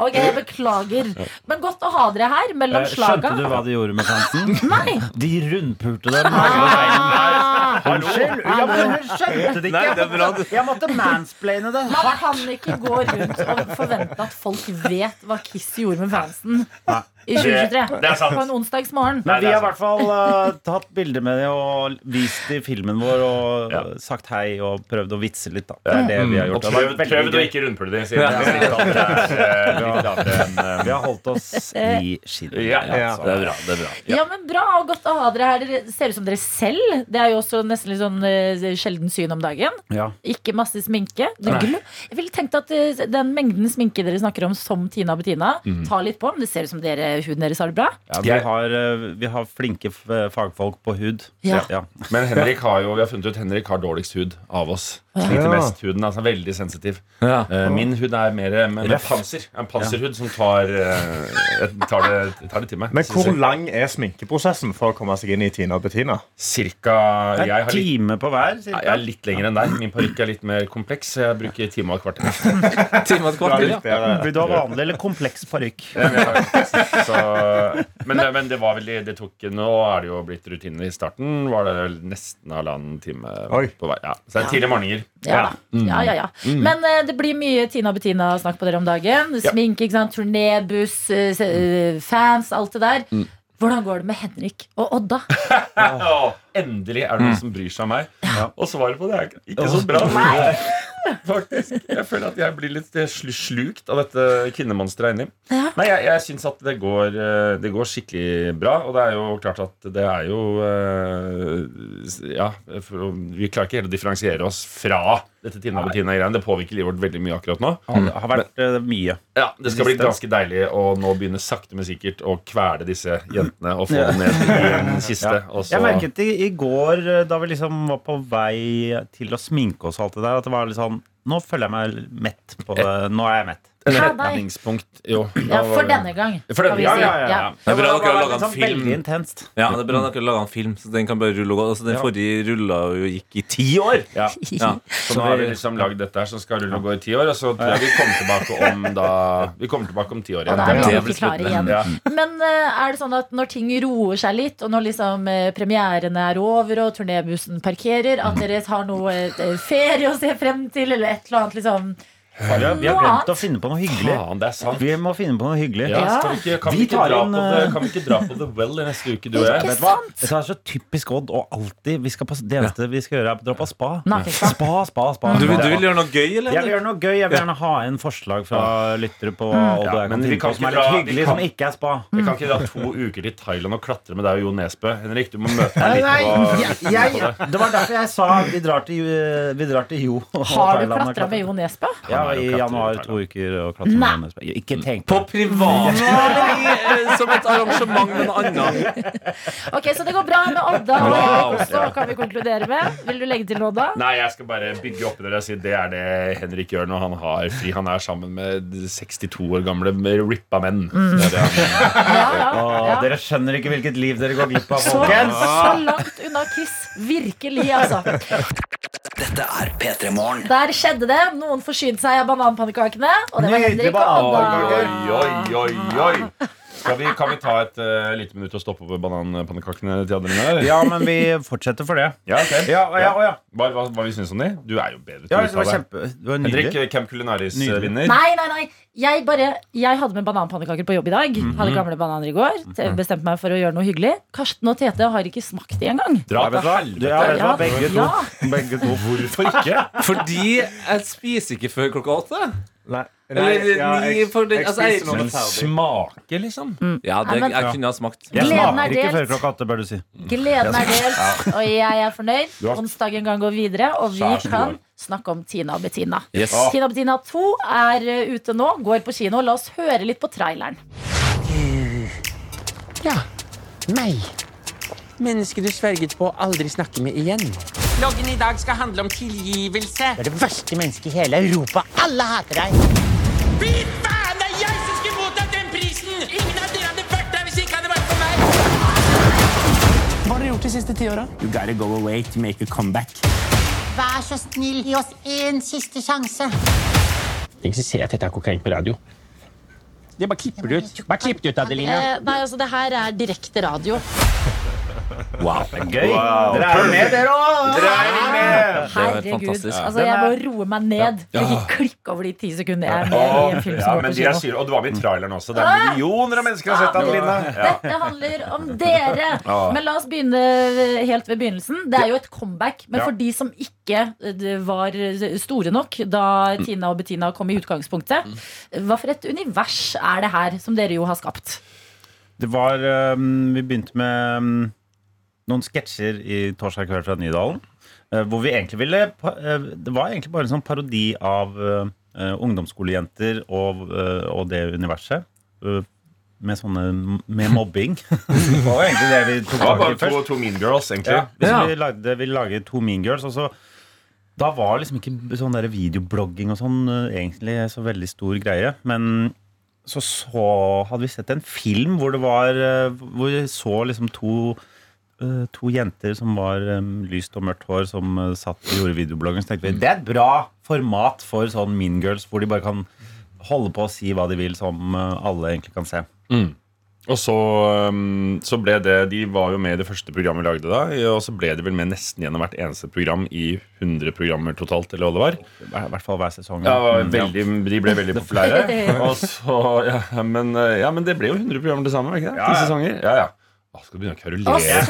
B: Ok, jeg beklager. Men godt å ha dere her mellom
H: slaga. Skjønte du hva de gjorde med fansen?
B: Nei.
H: De rundpulte dem.
B: Ah,
H: Unnskyld? Ja, men hun skjønte det ikke.
C: Nei, det bra.
H: Jeg måtte, jeg måtte mansplaine det.
B: man kan ikke gå rundt og forvente at folk vet hva Kiss gjorde med fansen i 2023.
I: Det er sant.
B: På en onsdagsmorgen.
H: Men vi har i hvert fall uh, tatt bilder med det og vist det i filmen vår og
I: Ja.
H: sagt hei og prøvd å vitse litt. Da. Det er det vi har gjort. Og
I: prøvd, prøvd å ikke rundpule de, siden det er litt lavere, eh, enn eh,
H: Vi har holdt oss i skinnet.
I: Ja,
D: Ja.
C: Det er bra. det er bra
B: Ja, men Bra og godt å ha dere her. Dere ser ut som dere selv. Det er jo også nesten litt sånn uh, sjelden syn om dagen.
H: Ja.
B: Ikke masse sminke. Jeg ville tenkt at uh, Den mengden sminke dere snakker om som Tina og Bettina, tar litt på. Men det ser ut som dere huden deres har det bra?
H: Ja, vi, har, eh, vi har flinke fagfolk på hud.
B: Ja.
H: Ja.
I: Men Henrik har jo, vi har funnet ut Henrik har dårligst hud av oss. Sliter mest huden, altså veldig sensitiv.
C: Ja.
I: Eh, Min hud er mer med, med panser. En panserhud som tar, eh, tar, det, tar det til meg.
D: Men hvor lang er sminkeprosessen for å komme seg inn i Tina og Bettina?
I: Cirka jeg, har litt,
H: time på hver.
I: jeg er litt lenger enn deg. Min parykk er litt mer kompleks, så jeg bruker time og et kvarter.
C: Time og et kvarter, ja.
H: Vil du ha vanlig eller kompleks parykk?
I: Så, men, men det var veldig Det tok Nå er det jo blitt rutiner. I starten var det nesten halvannen time
D: Oi.
I: på vei. Ja. Så det er tidlige morgener.
B: Ja, da.
I: Mm.
B: ja, ja, ja. Men uh, det blir mye Tina og Bettina-snakk på dere om dagen. Sminke, ikke sant? turnébuss, uh, fans, alt det der.
I: Mm.
B: Hvordan går det med Henrik og Odda?
I: Endelig er det noen som bryr seg om meg. Og svaret på det er ikke så bra. Faktisk. Jeg føler at jeg blir litt slukt av dette kvinnemonsteret inni.
B: Ja.
I: Nei, jeg, jeg syns at det går, eh, det går skikkelig bra. Og det er jo klart at det er jo eh, Ja, vi klarer ikke helt å differensiere oss fra dette Tina Bettina-greiene. Det påvirker livet vårt veldig mye akkurat nå.
H: Det har vært eh, mye.
I: Ja, Det skal bli ganske deilig å nå begynne sakte, men sikkert å kvele disse jentene og få dem ned i en kiste. Og så
H: Jeg merket i, i går, eh, da vi liksom var på vei til å sminke oss og alt det der, at det var litt sånn Nå føler jeg meg mett på det. Nå er jeg mett.
I: Retningspunkt, jo.
B: Ja, for denne gang.
I: For denne ja, ja, ja.
C: Det er bra dere har laga en
H: sånn
C: film. Ja, det er bra dere har laga en film, så den kan bare rulle og gå. Altså, den
H: Ja.
C: forrige rulla jo gikk i ti år.
I: Ja.
C: Ja.
I: Så nå har vi liksom lagd dette her som skal rulle og gå i ti år. Og så tror jeg vi kommer tilbake om da Vi kommer tilbake om ti år
B: Og da er vi ikke klare igjen.
I: Ja.
B: Men eh, er det sånn at når ting roer seg litt, og når liksom eh, premierene er over og turnébussen parkerer, at dere har noe eh, ferie å se frem til, eller et eller annet liksom
H: Vi har, vi har glemt å finne på noe hyggelig.
I: Faen, det er sant.
H: Vi må finne på noe hyggelig.
I: Ja, vi ikke, kan, vi
H: Vi
I: ikke
H: en,
I: dra på the,
H: eh,
I: kan vi ikke dra på The Well i neste uke, du og jeg?
H: Det er så typisk Odd og alltid vi skal på, Det eneste vi skal gjøre, er å dra på spa. Spa, spa, spa.
C: Du, vil- du vil gjøre noe gøy, eller?
H: Jeg vil gjøre noe gøy. Jeg vil gjerne ha inn forslag fra lyttere på hva Odd og jeg
I: men
H: kan
I: vi
H: finne på som er litt hyggelig,
I: kan-
H: som ikke er spa.
I: Vi kan ikke dra to uker til Thailand og klatre med deg og Jo Nesbø. Henrik, du må møte meg
H: Nei,
I: litt
H: nei,
I: på,
H: jeg, jeg, det var derfor jeg sa vi drar til, vi drar til Jo.
B: Har du klatra med Jo Nesbø?
H: Ja, i januar to uker og klatre med
B: Nei.
H: Jo Ikke tenk
C: På privat eh, som et arrangement med en annen.
B: Ok, Så det går bra med Odda og
I: Wow.
B: Kan vi konkludere med. Vil du legge til noe, Odda?
I: Nei, jeg skal bare bygge opp det og si det er det Henrik gjør når han har fri. Han er sammen med 62 år gamle rippa menn. Det er det
B: Ja, ja,
H: Åh,
B: ja.
H: Dere skjønner ikke hvilket liv dere går glipp av, folkens.
B: så langt unna Kiss. Virkelig, altså.
E: Dette er P3 Morgen.
B: Der skjedde det. Noen forsynte seg av bananpannekakene. Og det var Henrik og
I: oi, oi, oi, oi. Skal vi, kan vi ta et uh, lite minutt og stoppe over bananpannekakene til andre?
H: Ja, men vi fortsetter for det.
I: Ja, okay.
H: Ja, ja, ja.
I: Hva, hva, hva vi syns om de? Du er jo bedre til
H: Ja,
I: å
H: det var
I: uttale.
H: kjempe Det var
I: Henrik,
H: nydelig.
I: Camp Culinaris-vinner.
B: Nei, nei, nei. Jeg, bare, jeg hadde med bananpannekaker på jobb i dag.
H: Mhm.
B: Hadde gamle bananer i går. Bestemte meg for å gjøre noe hyggelig. Karsten og Tete har ikke smakt de engang.
I: Dra
H: Ja,
I: til.
H: Begge to. Begge to.
I: Hvorfor ikke?
C: Fordi jeg spiser ikke før klokka åtte.
D: Nei.
C: Eller
D: ja,
C: ni
D: jeg,
C: for det-
D: jeg
C: altså,
D: spiser
C: jeg-
D: når det
I: Men
D: er ferdig.
I: smake, liksom.
C: Ja, det,
B: Nei, men-
C: jeg kunne ha smakt.
H: Jeg
B: Gleden er
H: smaker ikke
B: delt.
H: før klokka åtte, bør du si.
B: Gleden er delt, og jeg er fornøyd.
I: Du har-
B: Onsdagen kan gå videre, og vi kan snakke om Tina og Bettina.
C: Yes.
B: Tina og Bettina 2 er uh, ute nå, går på kino. La oss høre litt på traileren.
J: Ja, meg. Mennesket du sverget på å aldri snakke med igjen. Loggen i dag skal handle om tilgivelse.
K: Du er det verste mennesket i hele Europa. Alle hater deg.
J: Fy faen, det er jeg som skulle mottatt den prisen! Ingen av dere hadde vært der hvis ikke hadde vært for meg. Hva har dere gjort de siste ti åra? You gotta go away to make a comeback.
K: Vær så snill, gi oss én siste sjanse.
J: Ikke si ser at dette er kokain på radio. Det bare klipper du ut. Bare klipp det ut, Adelina.
B: Eh, nei, altså, det her er direkte radio.
C: Wow.
H: Gøy. Dere er med, dere òg!
B: Herregud. Altså, jeg må roe meg ned. For ikke klikk over de ti sekundene jeg er med i en film
I: Ja,
B: som går
I: men
B: på
I: er
B: kino.
I: syre, og du var med i traileren også. Det er millioner av mennesker som har sett Adeline. Ja.
B: Dette handler om dere. Men la oss begynne helt ved begynnelsen. Det er jo et comeback. Men for de som ikke eh, var store nok da Tina og Bettina kom i utgangspunktet, hva for et univers er det her som dere jo har skapt?
H: Det var um, Vi begynte med um, noen sketsjer i Torsdag kveld fra Nydalen. eh, hvor vi egentlig ville eh, Det var egentlig bare en sånn parodi av eh, ungdomsskolejenter og, og det universet. Med sånne Med mobbing. det var egentlig det vi tok
I: Det var
H: tak i
I: bare to, to mean girls, egentlig.
H: Ja,
C: Ja.
H: vi lagde, vi lagde to Mean Girls, og så Da var liksom ikke sånn der videoblogging og sånn egentlig så veldig stor greie. Men så, så hadde vi sett en film hvor det var Hvor vi så liksom to To jenter som var um, lyst og mørkt hår, som uh, satt og gjorde videobloggen. Så tenkte vi det er et bra format for sånn Mean Girls, hvor de bare kan holde på å si hva de vil, som uh, alle egentlig kan se.
I: Og så, um, så ble det De var jo med i det første programmet vi lagde da. Og så ble de vel med nesten gjennom hvert eneste program i 100 programmer totalt. Eller hva det var.
H: I hvert fall hver sesong.
I: Ja,
H: Mm,
I: veldig, de ble veldig populære. Og så, ja, men, ja, men det ble jo 100 programmer til sammen. Ikke det?
H: Ja,
I: Ti
H: ja.
I: sesonger. Ja, ja. Å, skal du begynne å kverulere?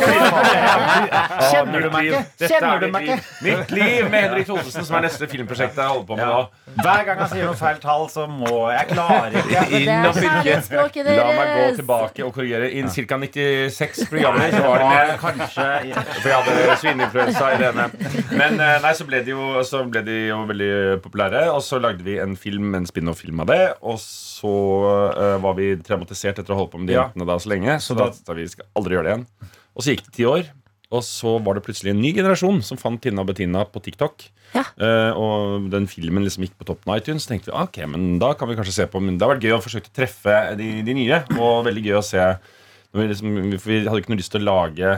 H: Kjenner du meg ikke? Kjenner
I: er
H: du
I: mitt
H: meg
I: liv.
H: ikke?
I: Mitt liv med Henrik Thodesen, som er neste filmprosjekt jeg holder på med
H: Ja.
I: nå.
H: Hver gang han sier noe feil tall, så må jeg klare ikke.
B: Det
I: Inn
B: er
I: og pirke. La meg gå tilbake og korrigere. Innen ca. 96 programmer så var det med.
H: Kanskje
I: For jeg hadde svineinfluensa i det ene. Men eh, nei, så ble, de jo, så ble de jo veldig populære. Og så lagde vi en film, en spin-off-film av det. Og så eh, var vi traumatisert etter å ha holdt på med de jentene da så lenge. Så da vi skal aldri gjøre det igjen. Og så gikk det ti år. Og så var det plutselig en ny generasjon som fant Tina og Bettina på TikTok.
B: Ja.
I: Uh, og den filmen liksom gikk på toppen av iTunes. Så tenkte vi ok, men da kan vi kanskje se på Men det har vært gøy å forsøke å treffe de, de nye. Og veldig gøy å se vi, liksom, vi hadde ikke noe lyst til å lage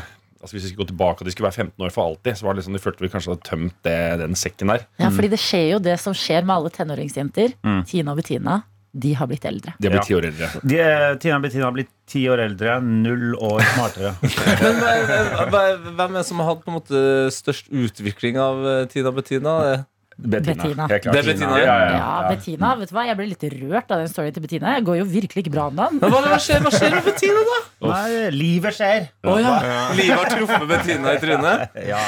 I: Altså Hvis vi skulle gå tilbake og de skulle være 15 år for alltid, så var det liksom, de følte vi kanskje hadde tømt det, den sekken der.
B: Ja, fordi det skjer jo det som skjer med alle tenåringsjenter.
H: Mm.
B: Tina og Bettina, de har blitt eldre.
I: De har blitt ti år eldre.
H: De, Tina og Bettina har blitt ti år eldre, null år smartere.
C: Men hvem er det som har hatt på en måte størst utvikling av eh, Tina Bettina?
B: Bettina.
I: Bettina.
C: Det er Bettina,
I: ja, ja,
B: Ja,
I: ja.
B: Bettina, vet du hva? Jeg ble litt rørt av den storyen til Bettina. Jeg går jo virkelig ikke bra om dagen.
C: Hva, hva, skjer, hva skjer med Bettina, da?
H: Nei, livet skjer.
C: Oh, ja. Livet har truffet Bettina i trynet.
H: Ja.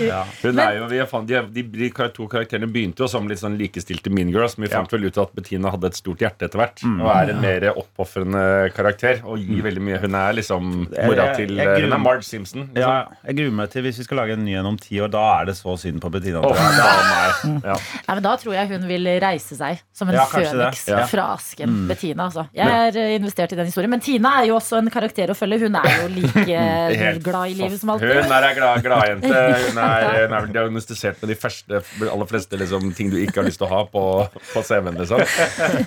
H: ja.
I: Hun er jo, vi fant, de, de, de to karakterene begynte jo som litt sånn likestilte mean girls, men vi fant vel ut at Bettina hadde et stort hjerte etter hvert. Og er en mer oppofrende karakter og gir veldig mye. Hun er liksom mora til
H: jeg
I: jeg,
H: gruer
I: Hun er. Marge Simpson. Liksom.
H: Ja, jeg gruer meg til hvis vi skal lage en ny en om ti år. Da er det så synd på Bettina.
I: Åh,
H: tror
I: meg. Ja.
B: Nei, men Da tror jeg hun vil reise seg som en
H: Ja,
B: føniks
H: Ja.
B: fra asken. Bettina, altså. Jeg er eh, investert i den historien. Men Tina er jo også en karakter å følge. Hun er jo like eh, glad i livet som alltid.
I: Hun er ei glad, gladjente. Hun er, hun er vel diagnostisert med de første, aller fleste liksom, ting du ikke har lyst til å ha på, på CV-en. Liksom.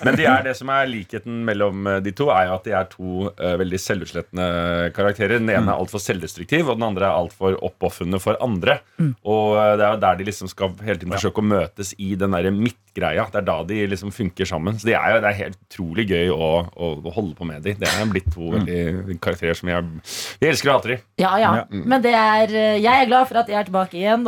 I: Men de er det som er likheten mellom eh, de to, er jo at de er to uh, veldig selvutslettende karakterer. Den ene er altfor selvdestruktiv, og den andre er altfor oppofrende for andre. Og eh, det er jo der de liksom skal hele tiden forsøke å møtes i den der midtgreia. Det er da de liksom funker sammen. Så de er jo, det er helt utrolig gøy å, å, å holde på med de. Det er blitt to veldig karakterer som jeg, jeg elsker og hater. de.
B: Ja, ja. Men det er, jeg er glad for at jeg er tilbake igjen.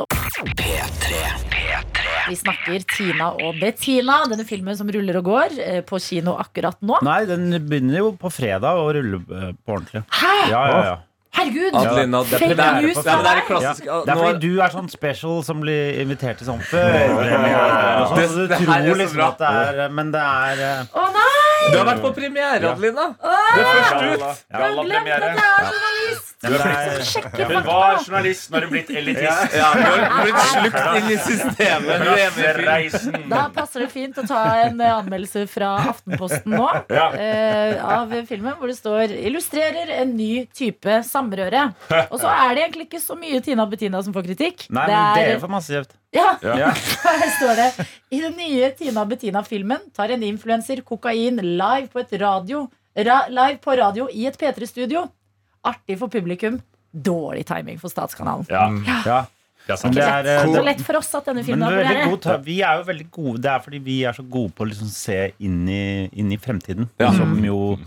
B: Vi snakker Tina og Bettina, denne filmen som ruller og går eh, på kino akkurat nå.
H: Nei, den begynner jo på fredag å rulle eh, på ordentlig.
B: Hæ?
H: Ja, ja, ja.
B: Herregud!
C: Adelina, det,
B: Fake
C: det, er,
B: news
C: det, er, det er klassisk
H: Ja, det er fordi du er sånn special som blir invitert til sånn før. sånn,
C: Det-
H: så Du
C: det
H: tror liksom at det er Men det er eh,
B: Å nei!
C: Du har vært på premiere, Adelina.
I: Du er først ut.
B: Jeg har glemt at jeg er journalist!
H: Men er
I: Hun var journalist, nå har hun blitt elitist.
C: Ja, du har blitt slukt inn i systemet. Er.
I: Klassereisen.
B: Da passer det fint å ta en anmeldelse fra Aftenposten nå
I: Ja.
B: uh, av filmen, hvor det står 'illustrerer en ny type samrøre'. Og så er det egentlig ikke så mye Tina Bettina som får kritikk.
H: Nei,
B: det
H: men
B: er,
H: dere får masse kjeft.
B: ja,
H: Ja.
B: Her står det I den nye Tina Bettina-filmen tar en influenser kokain live på, et radio, ra, live på radio i et P3-studio. Artig for publikum. Dårlig timing for Statskanalen.
I: Ja,
H: Ja.
I: ja,
H: Men
I: sant.
H: det er, ikke
B: Så lett for oss at denne filmen premiere.
H: god, vi er jo veldig gode Det er fordi vi er så gode på å liksom se inn i, inn i fremtiden. Som jo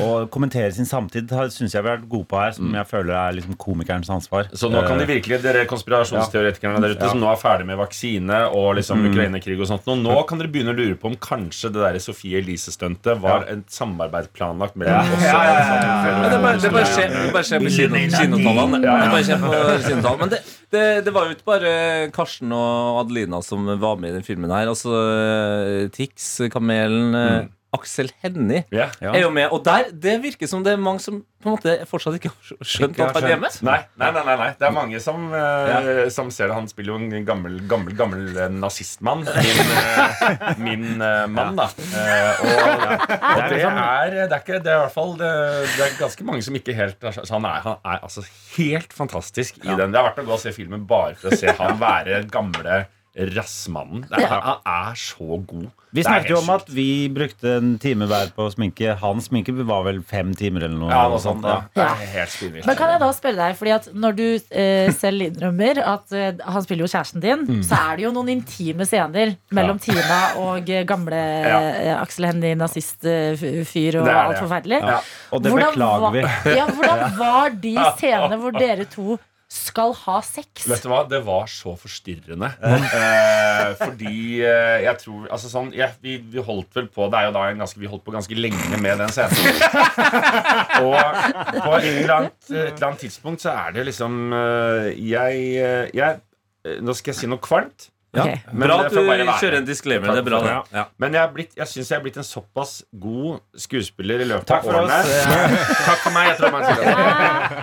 H: Å kommentere sin samtid syns jeg vi har vært gode på her, som jeg føler er liksom komikernes ansvar.
I: Så nå kan de
H: Eh,
I: virkelig, dere konspirasjonsteoretikerne der ute
H: Ja.
I: som nå er ferdig med vaksine og liksom
H: Mm.
I: Ukraina-krig og sånt, nå, nå kan dere begynne å lure på om kanskje det der Sofie Elise-stuntet var et samarbeid planlagt mellom oss.
H: Ja, ja, ja, ja,
C: Ja, det bare, det bare skjer, det bare skjer på kino, kinotallene. Det på kinotallene. Men det, det, det var jo ikke bare Karsten og Adelina som var med i den filmen her. Altså eh, Tix, Kamelen, eh, Aksel Hennie
I: Ja.
H: Ja.
C: er jo med. Og der, det virker som det er mange som på en måte fortsatt ikke har skjønt
I: Ikke
C: at
I: har
C: han er
I: hjemme. Nei, nei, nei, nei. Det er mange som, eh, som ser det. Han spiller jo en gammel, gammel, gammel eh, nazistmann. Min, uh, min eh, mann, da. Og og det, er, det er ikke Det er i hvert fall det, det er ganske mange som ikke helt altså, han, er, han er altså helt fantastisk i den. Det er verdt å gå og se filmen bare for å se han være gamle rassmannen. Det ja. han er så god.
H: Vi
I: er
H: snakket jo om at vi brukte en time hver på sminke. Hans sminke var vel fem timer eller noe.
I: Ja, noe sånt. Ja.
B: Ja.
I: er helt spinnvilt.
B: Men kan jeg da spørre deg, fordi at når du eh, selv innrømmer at eh, han spiller jo kjæresten din,
I: Mm.
B: så er det jo noen intime scener mellom Tina og eh, gamle
I: Ja.
B: eh, Aksel Hennie, nazistfyr og
I: Det er
B: alt forferdelig.
H: Ja. Og det
B: Hvordan
H: beklager
B: var-
H: vi.
B: Ja, hvordan var de scenene hvor dere to skal ha sex?
I: Vet du hva, Det var så forstyrrende. Eh, fordi eh, jeg tror Altså sånn ja, vi, vi holdt vel på Det er jo da en ganske, Vi holdt på ganske lenge med den scenen. Og på et eller, annet, et eller annet tidspunkt så er det liksom eh, Jeg, eh, jeg eh, Nå skal jeg si noe kvalmt.
C: Ja.
B: Ok.
I: Men
C: Bra at du kjører en disclaimer. Det er bra, det.
I: Ja.
C: Ja.
I: Men jeg, blitt, jeg syns jeg er blitt en såpass god skuespiller i løpet
H: Takk
I: av årene. Takk for meg. jeg tror man sier det.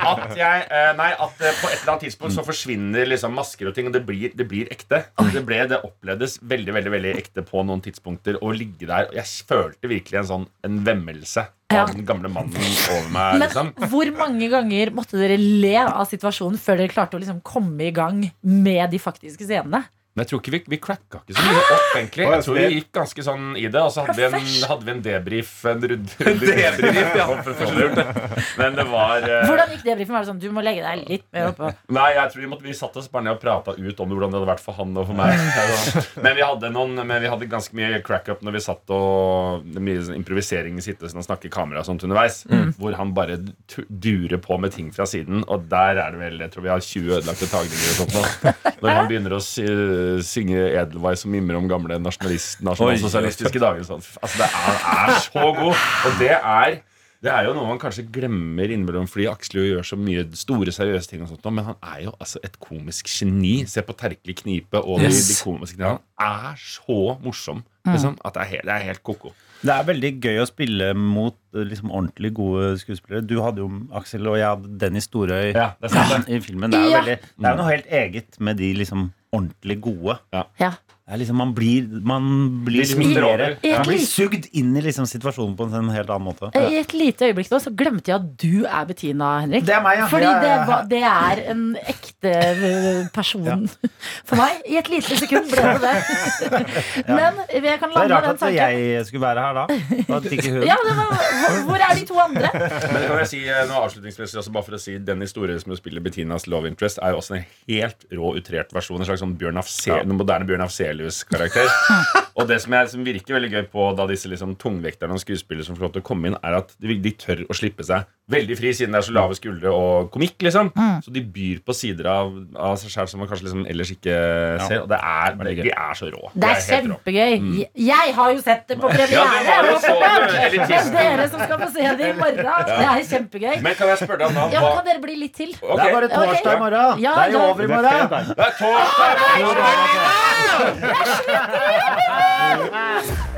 I: At jeg, eh, nei, at eh, på et eller annet tidspunkt så forsvinner liksom masker og ting, og det blir, det blir ekte. Det, ble, det opplevdes veldig veldig, veldig ekte på noen tidspunkter å ligge der. Jeg følte virkelig en sånn en vemmelse
B: Ja.
I: av den gamle mannen over meg.
B: Men
I: liksom
B: hvor mange ganger måtte dere le av situasjonen før dere klarte å liksom komme i gang med de faktiske scenene?
I: Men jeg tror ikke vi, vi cracka ikke så mye opp, egentlig. Jeg tror vi gikk ganske sånn i det. Og så hadde vi en, hadde vi en debrief. En
C: Debrief, ja.
I: Men det var uh...
B: Hvordan gikk debrifen? Var det sånn, du må legge deg litt mer oppå?
I: Nei, jeg tror vi, måtte, vi satt oss bare ned og prata ut om hvordan det hadde vært for han og for meg. Altså, Men vi hadde, noen, men vi hadde ganske mye crack-up når vi satt og Mye sånn improvisering i sittelsen og snakke kamera og sånt underveis. Hvor han bare durer på med ting fra siden. Og der er det vel Jeg tror vi har 20 ødelagte tagninger og sånt nå. Når han begynner å synge Edelweiss og mimre om gamle nasjonalist, nasjonalsosialistiske dager. Sånn. Altså, det er, er så god. Og det er det er jo noe man kanskje glemmer innimellom fordi Aksel jo gjør så mye store, seriøse ting. og sånt, Men han er jo altså et komisk geni. Se på Terkelig Knipe og
C: Yes.
I: de komiske tingene. Han er så morsom. Liksom, at det er helt, det er helt ko-ko.
H: Det er veldig gøy å spille mot liksom, ordentlig gode skuespillere. Du hadde jo Aksel, og jeg hadde Dennis Storøy
I: Ja, det er sant, det.
H: i filmen. Det er jo
B: Ja.
H: veldig, det er jo noe helt eget med de liksom ordentlig gode.
B: Ja.
H: Det er liksom, man blir, man blir.
B: Ja.
H: Man blir sugd inn i liksom situasjonen på en sånn helt annen måte.
B: I et lite øyeblikk nå så glemte jeg at du er Bettina, Henrik.
H: Det er meg, ja.
B: Fordi
H: Ja, ja,
B: det,
H: ja.
B: var, det er en ekte person person for meg. I et lite sekund ble det det. Men jeg kan
H: Det er rart at jeg skulle være her da. Og at ikke hun.
B: Ja, det var, hvor, er de to andre?
I: Men kan jeg si eh, noe avslutningsvis også bare for å si Den historien som du spiller Bettinas love interest, er jo også en helt rå, utrert versjon. En slags sånn Bjørn Afse den moderne Bjørn Afselius-karakter. Og det som, jeg, som virker veldig gøy på da disse liksom, tungvekterne og skuespillere som får lov til å komme inn, er at de, de tør å slippe seg veldig fri, siden det er så lave skuldre og komikk. liksom Så de byr på sider av, av seg selv som man kanskje liksom ellers ikke ser. Og det er, de er så rå.
B: Det er
I: helt rå.
B: kjempegøy. Jeg har jo sett det på
I: Ja, det var jo så
B: det er som skal få se det i morgen. Det er kjempegøy.
I: Men kan jeg spørre deg om
B: Ja, Kan dere bli litt til?
H: Det er bare torsdag i morgen.
B: Ja,
H: det er jo over i morgen.
I: Det er torsdag!
E: P3 Morgen.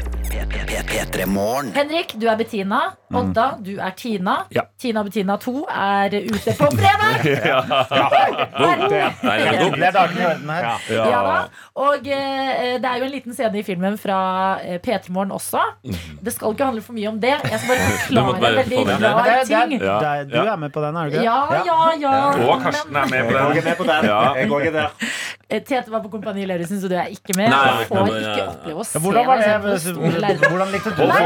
B: Henrik, du er Bettina. Odda, du er Tina.
C: Ja.
B: Tina Bettina 2 er ute på fredag!
C: ja. er det
H: er dagene i orden her.
B: Ja da. Og eh, det er jo en liten scene i filmen fra eh, P3 Morgen også. Det skal ikke handle for mye om det. Jeg skal bare
C: Du
B: forklare
C: bare
B: en veldig
C: få det.
H: Men det er, det
B: ting.
H: er, det er, du er med på den, er du ikke?
B: Ja, ja, ja.
I: Og Karsten er med på
D: Jeg
I: den.
D: ikke med på den. Jeg går ikke der.
B: Eh, Tete var på Kompani Lauritzen, så du er ikke med.
C: Nei,
B: Du får
C: men,
B: ikke
C: eh,
B: oppleve å se
H: Ja, hvordan var
B: deg
H: det?
B: selv på store lerret.
H: Hvordan likte du det?
B: Nei,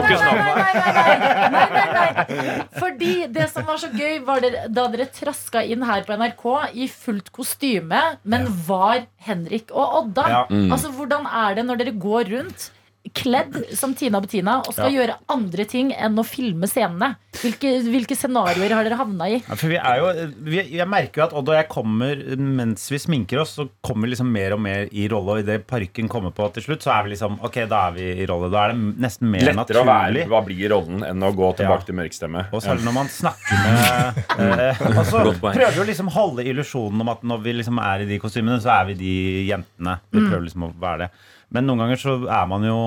B: nei, nei, nei, nei. Fordi det som var så gøy, var det, da dere traska inn her på NRK i fullt kostyme, men var Henrik og Odda.
H: Ja.
B: Altså, Hvordan er det når dere går rundt kledd som Tina Bettina og skal gjøre andre ting enn å filme scenene? Hvilke, hvilke scenarioer har dere havna i?
H: Ja, for vi er jo, vi, jeg merker jo at Odd og jeg kommer mens vi sminker oss, så kommer vi liksom mer og mer i rolle. Og idet parken kommer på til slutt, så er vi liksom Ok, da er vi i rolle. Da er det nesten mer
I: Lettere å være
H: naturlig.
I: hva blir i rollen enn å gå tilbake
H: Ja.
I: til mørkstemme.
H: Og selv når man snakker med eh, Og så prøver vi å liksom holde illusjonen om at når vi liksom er i de kostymene, så er vi de jentene. Vi prøver liksom å være det. Men noen ganger så er man jo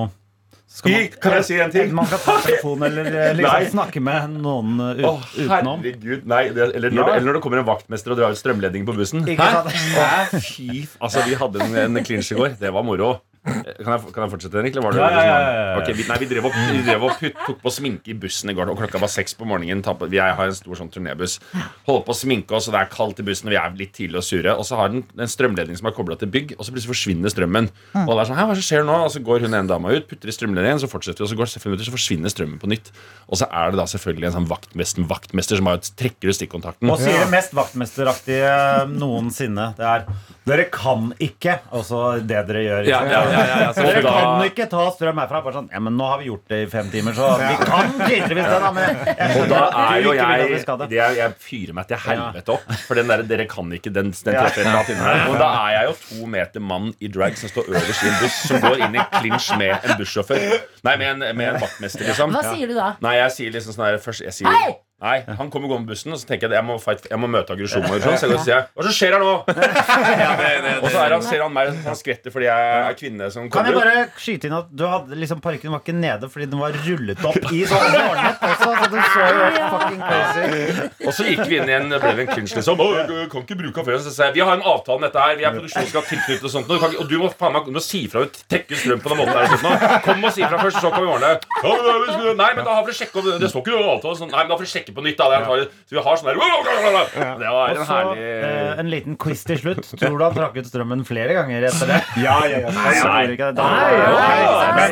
H: Skal man-
I: kan jeg si en ting?
H: Man kan ta telefonen eller eh, liksom snakke med noen eh, ut,
I: Å,
H: utenom.
I: herregud. Nei, det, eller, når,
H: Ja.
I: eller når det kommer en vaktmester og drar ut strømledningen på bussen.
H: Hæ?
I: Hæ? Fy Altså, vi hadde en, en clinch i går. Det var moro. Kan jeg, kan jeg fortsette, Henrik? Eller var det
H: Ja, ja, ja, ja, ja.
I: Ok, vi, nei, vi drev og, vi drev og putt, tok på sminke i bussen i går, og klokka var seks på morgenen. Ta på, vi er- har en stor sånn turnébuss. Holder på å sminke oss, og det er kaldt i bussen, og vi er litt tidlig og sure. Og så har den en strømledning som er kobla til bygg, og så plutselig forsvinner strømmen. Og alle er sånn, hva er det skjer nå? Og så går hun ene dama ut, putter i strømledningen, så fortsetter vi, og så går det fem minutter, så forsvinner strømmen på nytt. Og så er det da selvfølgelig en sånn vaktmester, vaktmester som bare trekker ut stikkontakten.
H: Og sier det mest vaktmesteraktige noensinne. Det er Dere kan ikke Altså det dere gjør.
C: Ja, ja, ja, ja, ja, så
H: dere
C: da-
H: kan ikke ta strøm herfra. Bare sånn, ja, men nå har vi gjort det i fem timer, så vi kan tydeligvis det. da Men jeg
I: Og da
H: at du
I: er jo
H: ikke vil at vi
I: jeg
H: skal det.
I: er, Jeg fyrer meg til helvete opp. For den der, dere kan ikke den, den treffer her. Og da er jeg jo to meter mann i drag som står øverst i en buss, som går inn i clinch med en bussjåfør. Nei, med en, med en vaktmester, liksom.
B: Hva sier du da?
I: Nei, jeg sier liksom sånn her først jeg sier,
B: Hei!
I: Nei, Han kommer gående med bussen, og så tenker jeg at jeg må, fight, jeg må møte aggresjonen. og Sånn, så jeg går og sier Hva som skjer her nå? Og så er han, ser han meg han skvetter fordi jeg er kvinne som
H: Kan jeg bare skyte inn at du hadde liksom Parken var ikke nede fordi den var rullet opp i sånn også, så du så jo fucking crazy
I: Og så gikk vi inn i en ble det en clinch, liksom. Å, jeg kan ikke bruke den. Så sa jeg, vi har en avtale om dette her. Vi er produksjonsskatt tilknyttet og sånt. Og du, kan, ikke- og du må faen meg må si fra ut trekke ut strøm på den måten her. og sånt nå. Kom og si fra først, så kan vi ordne det. Ja, Nei, men da har vi sjekket opp Det står ikke noe avtale. Sånn. Nei, men da får vi sjekke på nytt. Da. Det er Så vi har sånn der Det var en
H: så
I: herlig
H: eh, en liten quiz til slutt. Tror du han trakk ut strømmen flere ganger etter det?
D: Ja, ja, ja.
H: Nei,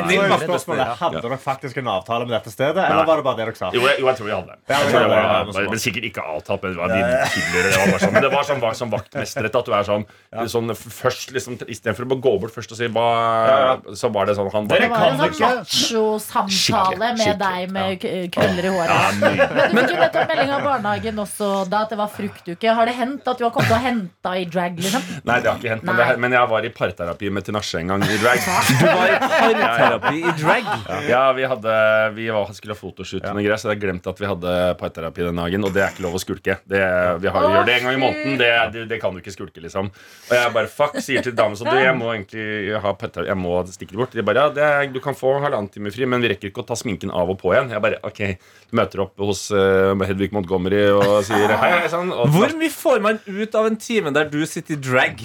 D: Nei, spørsmålet, Hadde dere faktisk en avtale med dette stedet, eller var det bare det dere sa?
I: Jo, jeg, jo, jeg tror vi hadde det. Men sikkert ikke avtalt. Men det var, vi tidligere, det var bare sånn, men det var sånn, var sånn vaktmesteret at du er sånn, sånn først liksom, Istedenfor å gå bort først og si hva, Så var det sånn han
B: Det var en sånn macho-samtale med deg med krøller i håret.
I: Ja.
B: Men fikk jo nettopp melding av barnehagen også da at det var fruktuke. Har det hendt at du har kommet og henta i drag? liksom?
I: Nei, det har ikke hendt. Men, det, men jeg var i parterapi med Tinashe en gang i drag.
C: Du var i parterapi i drag?
I: Ja, vi, hadde, vi var, skulle ha fotoshoot med noe greier, så jeg glemte at vi hadde parterapi den dagen. Og det er ikke lov å skulke. Det, vi har,
B: Åh,
I: gjør det en gang i måneden. Det, det, det kan du ikke skulke, liksom. Og jeg bare fuck, sier til damen sånn Du, jeg må egentlig ha parterapi. Jeg må stikke det bort. De bare ja, det er, du kan få halvannen time fri, men vi rekker ikke å ta sminken av og på igjen. Jeg bare ok, møter opp hos eh, Hedvig Montgomery og sier hei, hei sann. Og
C: Hvor mye får man ut av en time der du sitter i drag?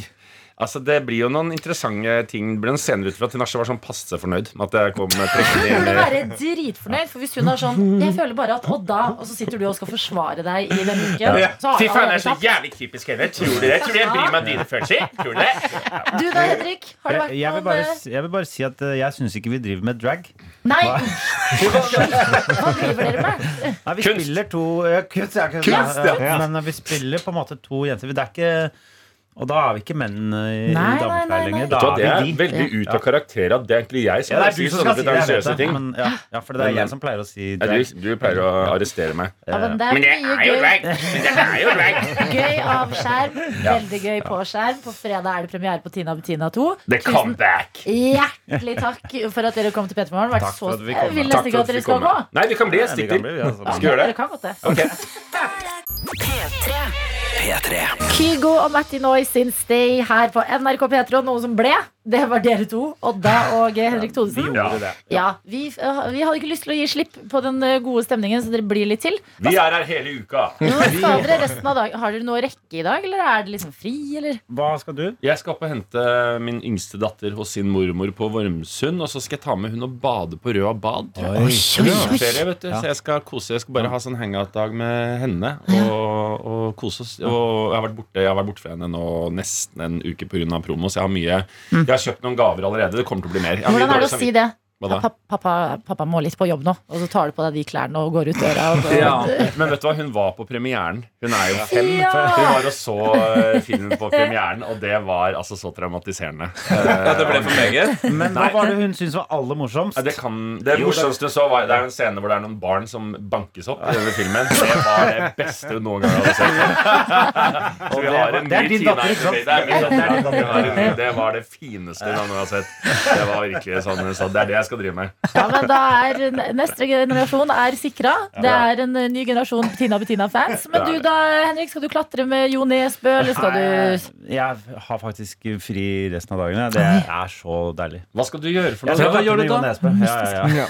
I: Altså, Det blir jo noen interessante ting. Det blir noen scener ut fra at Tinashe var sånn passe fornøyd med at jeg kom trekkende
B: Du
I: inn
B: burde være dritfornøyd, for hvis hun er sånn Jeg føler bare at Og da, og så sitter du og skal forsvare deg i denne uken. Så
I: Fy faen, det er så jævlig typisk henne. Tror du det? Tror du jeg bryr meg om dine følelser? Tror du det?
B: Du da, Henrik? Har det vært
H: Jeg vil, bare,
B: eh,
H: jeg vil bare si at eh, jeg syns ikke vi driver med drag.
B: Nei! Hva driver dere med?
H: Nei, vi
I: Kunst.
H: spiller to ja, Kunst, ja, kunst,
C: Kunst.
H: Men eh, vi spiller på en måte to jenter. Det er ikke Og da er vi ikke menn i, i
B: Nei, nei, nei,
H: lenger. Da
I: Det
H: er
I: er
H: vi de.
I: veldig ut av karakter at det er egentlig jeg som
H: Ja, det er
I: sier
H: du som skal si det.
I: Pretensiøse ting.
H: Men, ja, ja, for det er jeg som pleier å si
I: Ja, du, du pleier å arrestere meg.
B: Ja, men det
I: Men det er jo drag! Det er jo drag!
B: Gøy av skjerm, veldig gøy på skjerm. På fredag er det premiere på Tina Bettina 2.
I: The comeback!
B: Hjertelig takk for at dere kom til P3 Morgen. Vært
H: Takk
B: så-
H: for at vi kom.
B: vil nesten ikke
I: at
B: dere skal gå.
I: Nei, vi kan bli. Jeg stikker. Skal vi gjøre
B: Dere kan godt det.
E: P3.
B: Kygo og Matti Noy sin Stay her på NRK P3, og noe som ble, det var dere to. Odda og Henrik Thodesen.
I: Ja.
B: Ja, vi, eh, vi hadde ikke lyst til å gi slipp på den eh, gode stemningen, så dere blir litt til.
I: Vi er her hele uka.
B: Nå dere resten av dagen Har dere noe å rekke i dag, eller er det liksom fri, eller?
H: Hva skal du?
I: Jeg skal opp og hente min yngste datter hos sin mormor på Vormsund. Og så skal jeg ta med hun og bade på Røa bad. Ferie, vet du. Så jeg skal kose Jeg skal bare ha sånn hangout-dag med henne og, og kose oss. Og jeg har vært borte Jeg har vært borte fra henne nå nesten en uke pga. promo, så jeg har mye Jeg har kjøpt noen gaver allerede. Det kommer til å bli mer.
B: Hvordan er det å si det?
I: Hva da?
B: Ja, pap- pappa, pappa må litt på jobb nå, og så tar du på deg de klærne og går ut døra. Og så,
I: Ja, men vet du hva, hun var på premieren. Hun er jo fem.
B: Ja.
I: Hun var og så eh, filmen på premieren, og det var altså så traumatiserende.
C: Ja, det ble for meget?
H: Men hva var det hun syntes var aller morsomst?
I: Ja, det, kan, det morsomste så var Det er en scene hvor det er noen barn som bankes opp i denne filmen. Det var det beste hun noen gang hadde sett. Så vi
H: det
I: har en ny Tina-. Det er var det fineste hun har sett. Det var virkelig sånn hun sa. Det er det jeg skal skal drive med.
B: Ja, men da er neste generasjon er sikra. Det er en ny generasjon Bettina Bettina-fans. Men du da, Henrik, skal du klatre med Jo Nesbø, eller skal du
H: Jeg har faktisk fri resten av dagene. Det er så deilig.
I: Hva skal du gjøre for
H: Jeg
I: noe?
H: skal
C: Hva gjør du
H: med
C: da?
H: Jo Nesbø. Ja, ja, ja.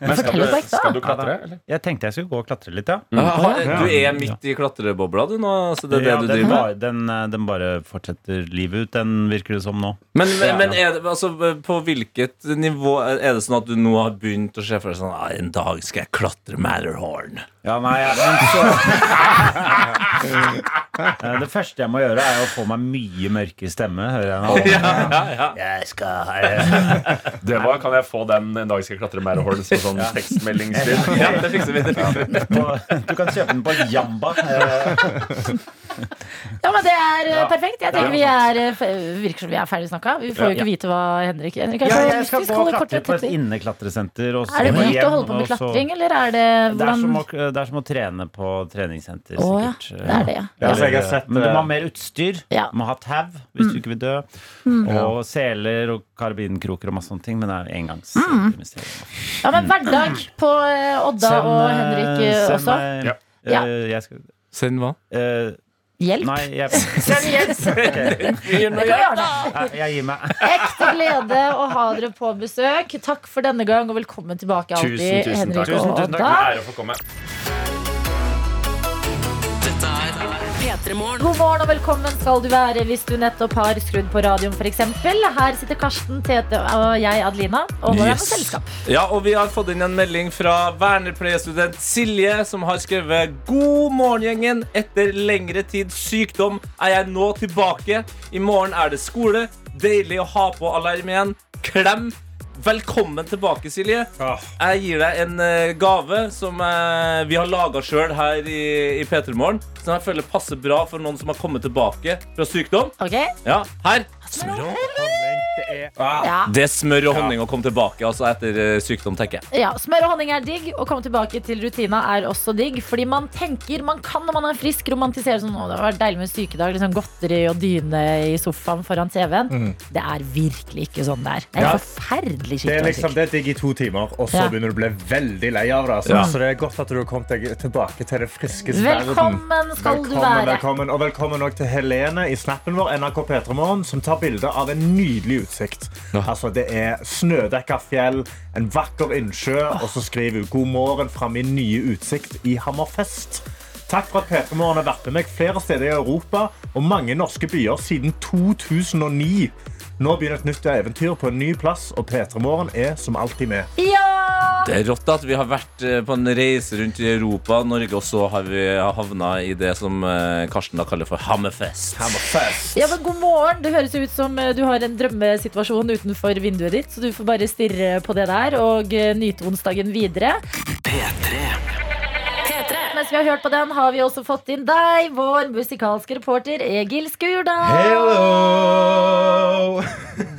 I: Men skal du, skal du klatre? Eller?
H: Jeg tenkte jeg skulle gå og klatre litt, ja.
C: Ja, Du er midt i klatrebobla, du nå? Så det er det
H: ja
C: du driver med?
H: den, eh, den bare fortsetter livet ut, den virker det som nå.
C: Men, men, men er det, altså, på hvilket nivå Er det sånn at du nå har begynt å se for deg sånn ah, En dag skal jeg klatre Matterhorn.
H: Ja, nei, men så Det første jeg må gjøre, er å få meg mye mørkere stemme. Hører jeg nå.
C: Ja, ja, ja.
H: Jeg skal eh,
I: Det var, Kan jeg få den en dag skal jeg klatre Matterhorn som sånn tekstmeldingsstil?
C: ja, det fikser vi. Det fikser vi.
H: på, Du kan kjøpe den på Jamba. Eh,
B: Ja, men det er eh,
H: Ja.
B: perfekt. Jeg tenker vi er eh, Virker som vi er ferdig snakka. Vi får jo
H: Ja.
B: ikke vite hva Henrik Henrik er
H: Ja, jeg skal gå og klatre på et inneklatresenter.
B: Er det dyrt å holde på med klatring, eller er det
H: Det er, som å, det er som å trene på treningssenter,
B: Å ja,
H: sikkert.
B: det er det, ja.
D: Jeg har sett,
H: Men du må
D: eh,
H: ha mer utstyr.
B: Ja.
H: Du må ha tau hvis du ikke vil dø. Og seler og karbinkroker og masse sånne ting. Men det er engangs investering.
B: Ja, men hverdag på eh, Odda
H: Send,
B: og
H: eh,
B: Henrik eh,
H: send
B: også.
H: meg-
I: Ja.
B: Ja.
H: eh, Jeg skal
C: Send hva?
H: Uh,
B: Hjelp.
H: Nei, jeg,
B: Send hjelp. Okay.
H: Jeg, jeg gir meg.
B: Ekte glede å ha dere på besøk. Takk for denne gang, og velkommen tilbake alltid,
I: Tusen, tusen
B: Henrik
I: takk.
B: og Odda.
H: tusen takk.
B: Odda.
I: Ære å få komme.
A: Dette er P3
B: God morgen og velkommen skal du være hvis du nettopp har skrudd på radioen f.eks. Her sitter Karsten, Tete og jeg, Adelina, og holder er med
C: på
B: selskap.
C: Ja, og vi har fått inn en melding fra vernepleierstudent Silje, som har skrevet God morgen, gjengen. Etter lengre tids sykdom er jeg nå tilbake. I morgen er det skole. Deilig å ha på alarm igjen. Klem. Velkommen tilbake, Silje. Jeg gir deg en eh, gave som eh, vi har laga sjøl her i, i P3 Morgen. Som jeg føler passer bra for noen som har kommet tilbake fra sykdom.
B: Ok?
C: Ja, her.
B: Ja.
C: Det er smør og honning å komme tilbake altså etter eh, sykdom, tenker jeg.
B: ja, Smør og honning er digg, og komme tilbake til rutina er også digg. Fordi man tenker, man kan når man er frisk, romantisere sånn Å, det har vært deilig med sykedag. Liksom godteri og dyne i sofaen foran TV-en. Det er virkelig ikke sånn det er. Det er
D: Ja.
B: forferdelig
D: Det er
B: skikkelig.
D: liksom det er digg i to timer, og så
B: Ja.
D: begynner du å bli veldig lei av det. Altså.
C: Ja.
D: Så det er godt at du har kommet deg tilbake til det friske verden.
B: Velkommen skal du
D: Velkommen,
B: være.
D: velkommen, og velkommen også til Helene i snappen vår, NRK P3morgen, som tar bilde av en nydelig utsikt. Altså, det er snødekka fjell, en vakker innsjø, og så skriver hun 'God morgen' fra min nye utsikt i Hammerfest. Takk for at P3morgen har vært med meg flere steder i Europa og mange norske byer siden 2009. Nå begynner et nytt eventyr på en ny plass, og P3morgen er som alltid med.
B: Ja!
C: Det er rått at vi har vært eh, på en reise rundt i Europa, Norge, og så har vi havna i det som eh, Karsten da kaller for Hammerfest.
D: Hammerfest.
B: Ja, men God morgen. Det høres ut som eh, du har en drømmesituasjon utenfor vinduet ditt, så du får bare stirre på det der og nyte onsdagen videre.
A: P3.
B: Vi har hørt på den, har vi også fått inn deg, vår musikalske reporter Egil Skurdal.
L: Hello!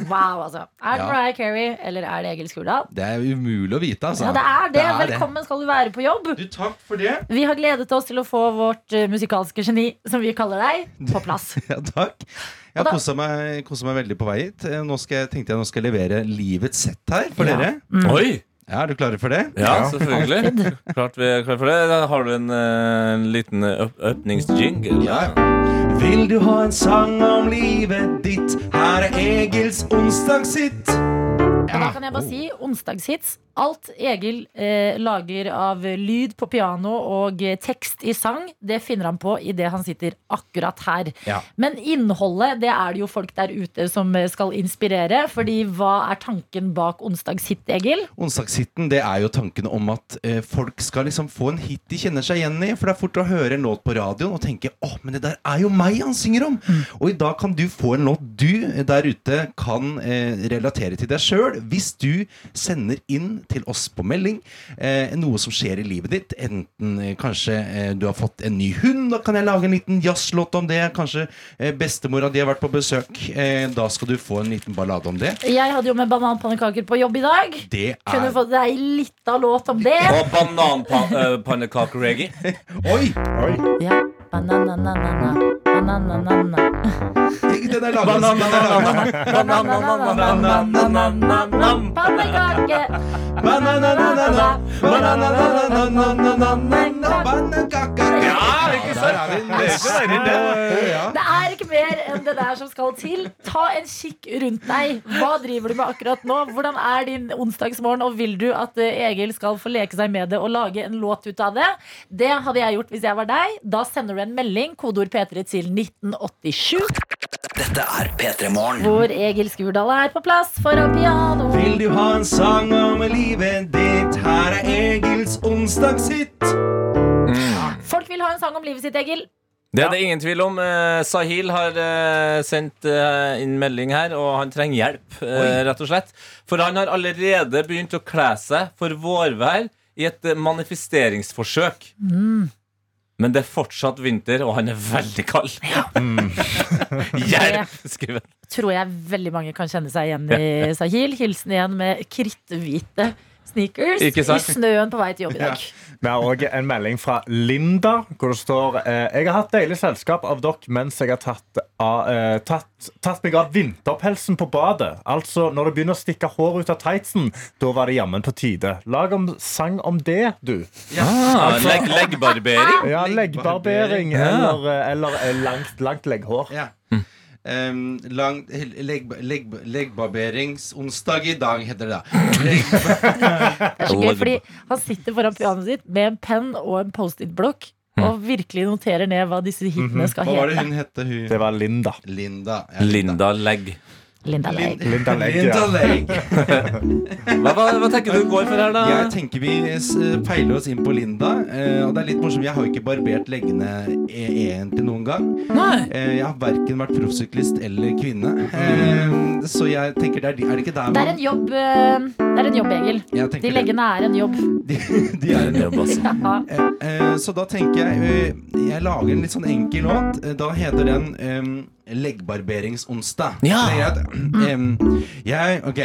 B: Wow, altså. Er det
L: Ja.
B: Mariah Carey, eller er det Egil Skurdal?
L: Det er umulig å vite, altså.
B: Ja, det er det. Velkommen skal du være på jobb.
L: Du, takk for det.
B: Vi har gledet oss til å få vårt eh, musikalske geni, som vi kaller deg, på plass.
L: Ja, takk. Jeg har kosa meg, meg veldig på vei hit. Eh, Nå skal jeg, tenkte jeg nå skal jeg levere livets sett her for
B: Ja.
L: dere.
C: Oi!
L: Ja, Er du klare for det?
C: Ja, selvfølgelig. Klart vi er klare for det. Da har du en, eh, en liten åp- åpningsjingle?
L: Ja. Vil du ha en sang om livet ditt? Her er Egils onsdagshit.
B: Og da kan jeg bare si onsdagshits. Alt Egil eh, lager av lyd på piano og eh, tekst i sang, det finner han på idet han sitter akkurat her.
L: Ja.
B: Men innholdet, det er det jo folk der ute som eh, skal inspirere. Fordi hva er tanken bak onsdagshit, Egil?
L: Onsdagshiten det er jo tanken om at eh, folk skal liksom få en hit de kjenner seg igjen i. For det er fort å høre en låt på radioen og tenke åh, men det der er jo meg han synger om. Og i dag kan du få en låt du eh, der ute kan eh, relatere til deg sjøl, hvis du sender inn til oss på melding eh, noe som skjer i livet ditt. Enten eh, kanskje eh, du har fått en ny hund, da kan jeg lage en liten jazzlåt om det. Kanskje eh, bestemora di har vært på besøk. Eh, da skal du få en liten ballade om det.
B: Jeg hadde jo med bananpannekaker på jobb i dag.
L: Det
B: Kunne
L: er
B: fått deg litt av låt om det.
C: Og bananpannekaker-reggae.
L: Oi!
B: Ja. Banananana, banananana.
L: Er den er laget-
B: Pannekake!
C: Ikke
L: er
C: ikke. Det
B: er ikke mer enn det der som skal til. Ta en kikk rundt deg. Hva driver du med akkurat nå? Hvordan er din onsdagsmorgen? Og vil du at eh, Egil skal få leke seg med det og lage en låt ut av det? Det hadde jeg gjort hvis jeg var deg. Da sender du en melding, kodeord P3 til 1987,
E: Dette er P3 Morgen.
B: hvor Egil Skurdal er på plass foran piano.
L: Vil du ha en sang om livet ditt? Her er Egils onsdagshit.
B: Folk vil ha en sang om livet sitt, Egil.
C: Det er det ingen tvil om. Eh, Sahil har eh, sendt eh, inn melding her, og han trenger hjelp, eh, rett og slett. For han har allerede begynt å kle seg for vårvær i et eh, manifesteringsforsøk. Men det er fortsatt vinter, og han er veldig kald. Skriver han.
B: Tror jeg veldig mange kan kjenne seg igjen i Sahil. Hilsen igjen med kritthvite sneakers
C: Ikke
B: i snøen på vei til jobb i dag.
D: Vi har òg en melding fra Linda, hvor det står eh, Jeg har hatt deilig selskap av dere mens jeg har tatt, av, eh, tatt, tatt meg av vinterpelsen på badet. Altså, når det begynner å stikke hår ut av tightsen, da var det jammen på tide. Lag om sang om det, du.
C: Ah, legg, leggbarbering.
D: Ja, leggbarbering
L: Ja.
D: eller, eh, eller langt, langt legghår.
L: Ja. Um, lang, legg, legg, leggbarberingsonsdag i dag, heter det da.
B: Det er så gøy, fordi han sitter foran pianoet sitt med en penn og en Post-It-blokk og virkelig noterer ned hva disse hitene skal
L: hva var det hun hette? Hun?
D: Det var Linda.
L: Linda. Ja,
C: Linda
B: Linda Legg.
D: Linda Legg,
L: Linda
D: ja.
L: Legg.
C: Hva, hva, hva tenker du går for her, da?
L: Jeg tenker vi peiler oss inn på Linda. eh, Og det er litt morsomt, jeg har jo ikke barbert leggene egentlig noen gang.
C: Nei.
L: Eh, Jeg har verken vært proffsyklist eller kvinne. Eh, Så jeg tenker, det er, er det ikke der
B: Det er en jobb, eh, det er en jobb Egil. De
L: det.
B: leggene er en jobb.
L: de, de er en jobb, altså.
B: Ja.
L: Eh, eh, Så da tenker jeg eh, Jeg lager en litt sånn enkel låt. Eh, Da heter den eh, Leggbarberingsonsdag.
C: Ja.
L: Jeg, er jeg Ok.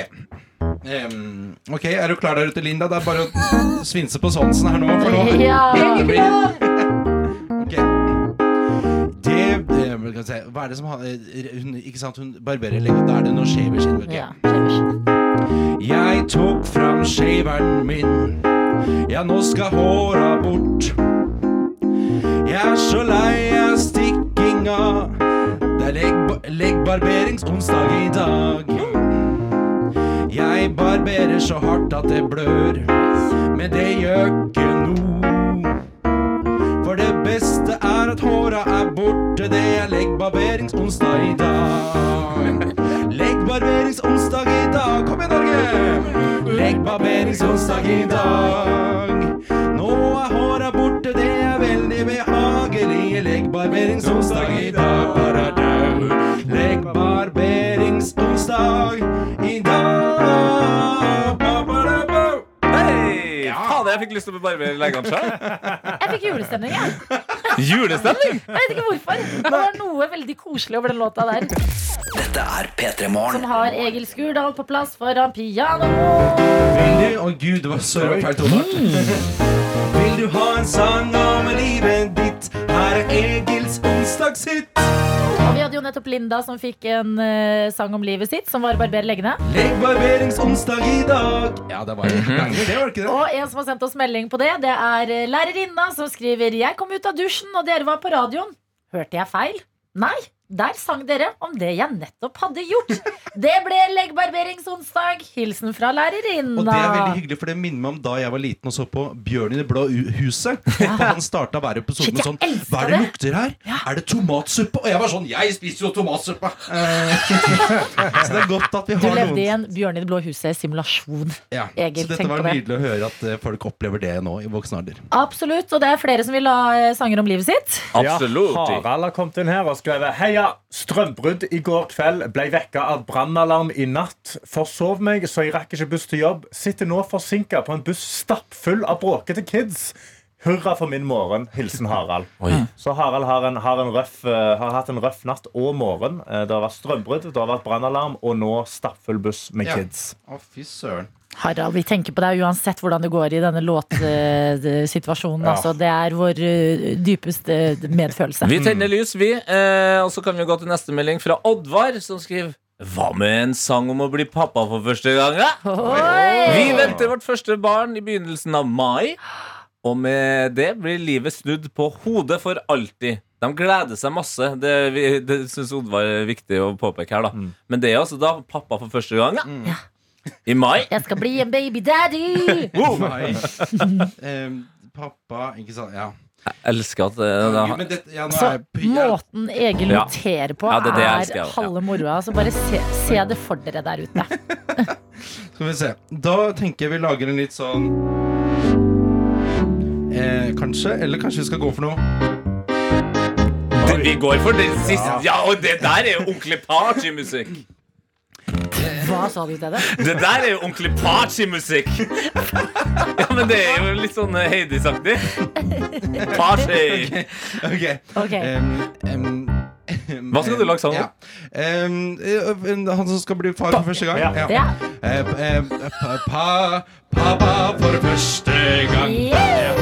L: Um, ok, Er du klar der ute, Linda? Det er bare å svinse på sånn her nå. For nå.
B: Ja.
L: Det. Det eh, hva er det som har eh, hun, Ikke sant, hun barberer legget. Da er det noe shaverskinn. ok?
B: Ja.
L: Jeg tok fram shaveren min. Ja, nå skal håra bort. Jeg er så lei av stikkinga. Legg leggbarberingsonsdag i dag. Jeg barberer så hardt at det blør, men det gjør ikke noe. For det beste er at håra er borte, det er leggbarberingsonsdag i dag. Leggbarberingsonsdag i dag, kom igjen, Norge! Leggbarberingsonsdag i dag. Nå er håra borte, det er veldig behagelig. Leggbarberingsonsdag i dag. Ba-da-dau. Leggbarberingsonsdag
C: jeg fikk lyst til å barbere leggene sjøl.
B: Jeg fikk julestemning, jeg.
C: Julestemning!
B: Jeg vet ikke hvorfor. Det var noe veldig koselig over den låta der.
E: Dette er P3
B: Som har Egil Skurdal på plass foran piano.
L: Vil du Å gud, det var så feil tonart. Vil du ha en sang om livet ditt? Her er Egils onsdagshit.
B: Jo nettopp Linda som fikk en uh, sang om livet sitt, som var Barber leggene.
L: barberingsonsdag i dag. Ja, det var en banger, det var ikke det?
B: Og en som har sendt oss melding på det, det er eh, lærerinna som skriver Jeg kom ut av dusjen, og dere var på radioen. Hørte jeg feil? Nei, der sang dere om det jeg nettopp hadde gjort. Det ble leggbarberingsonsdag. Hilsen fra lærerinna.
L: Og det er veldig hyggelig, for det minner meg om da jeg var liten og så på Bjørn i det blå huset huset. Han starta hver episode med sånn Hva er det lukter her? Er det tomatsuppe? Og jeg var sånn Jeg spiser jo tomatsuppe! Eh, så det er godt at vi
B: Du
L: levde
B: levde i en Bjørn i det blå huset-simulasjon.
L: ja,
B: Egil,
L: Så dette var
B: det.
L: nydelig å høre at eh, folk opplever det nå i voksen alder.
B: Absolutt. Og det er flere som vil ha eh, sanger om livet sitt.
C: Absolutt.
D: Ja, Harald har kommet inn her og skrevet Heia, strømbrudd i går kveld Ble vekka av brannalarm i natt. Forsov meg, så jeg rakk ikke buss til jobb. Sitter nå forsinket på en buss stappfull av bråkete kids. Hurra for min morgen, hilsen Harald.
C: Oi.
D: Så Harald har, en, har, en røff, eh, har hatt en røff natt og morgen. Eh, Det har vært strømbrudd, det har vært brannalarm Og nå stappfull buss med
L: Ja.
D: kids.
L: Å, fy søren.
B: Harald, vi tenker på deg uansett hvordan det går i denne låtsituasjonen.
C: Ja.
B: Altså, det er vår eh, dypeste medfølelse.
C: Vi tenner lys, vi. Eh, og så kan vi gå til neste melding fra Oddvar, som skriver Hva med en sang om å bli pappa for første gang? da?» Vi venter vårt første barn i begynnelsen av mai. Og med det blir livet snudd på hodet for alltid. De gleder seg masse. Det, det syns Oddvar er viktig å påpeke her. da Men det er altså da pappa for første gang. Ja. I mai.
B: Jeg skal bli en baby daddy!
L: Nei. Em, pappa, ikke sant? Ja.
C: Jeg elsker at det,
L: Ja,
C: det,
L: men dette- ja, nå
B: Så
L: er jeg ja.
B: måten Egil
C: Ja.
B: noterer på,
C: Ja, det er det jeg
B: er
C: elsker, ja.
B: halve moroa. Så bare se, se det for dere der ute.
L: Skal vi se. Da tenker jeg vi lager en litt sånn eh, Kanskje. Eller kanskje vi skal gå for noe
C: det, vi går for det siste. Ja, og det der er jo ordentlig partymusikk.
B: Hva sa du til det?
C: Det der er jo ordentlig partymusikk! Ja, men det er jo litt sånn Heidi-saktig. Party!
L: Ok.
B: Ok.
L: Um, um,
C: Hva skal du lage sang?
L: Ja. Eh, han som skal bli far for første gang?
B: Ja.
L: Ja. Eh, eh, pa, pa, pappa for første gang. Ja.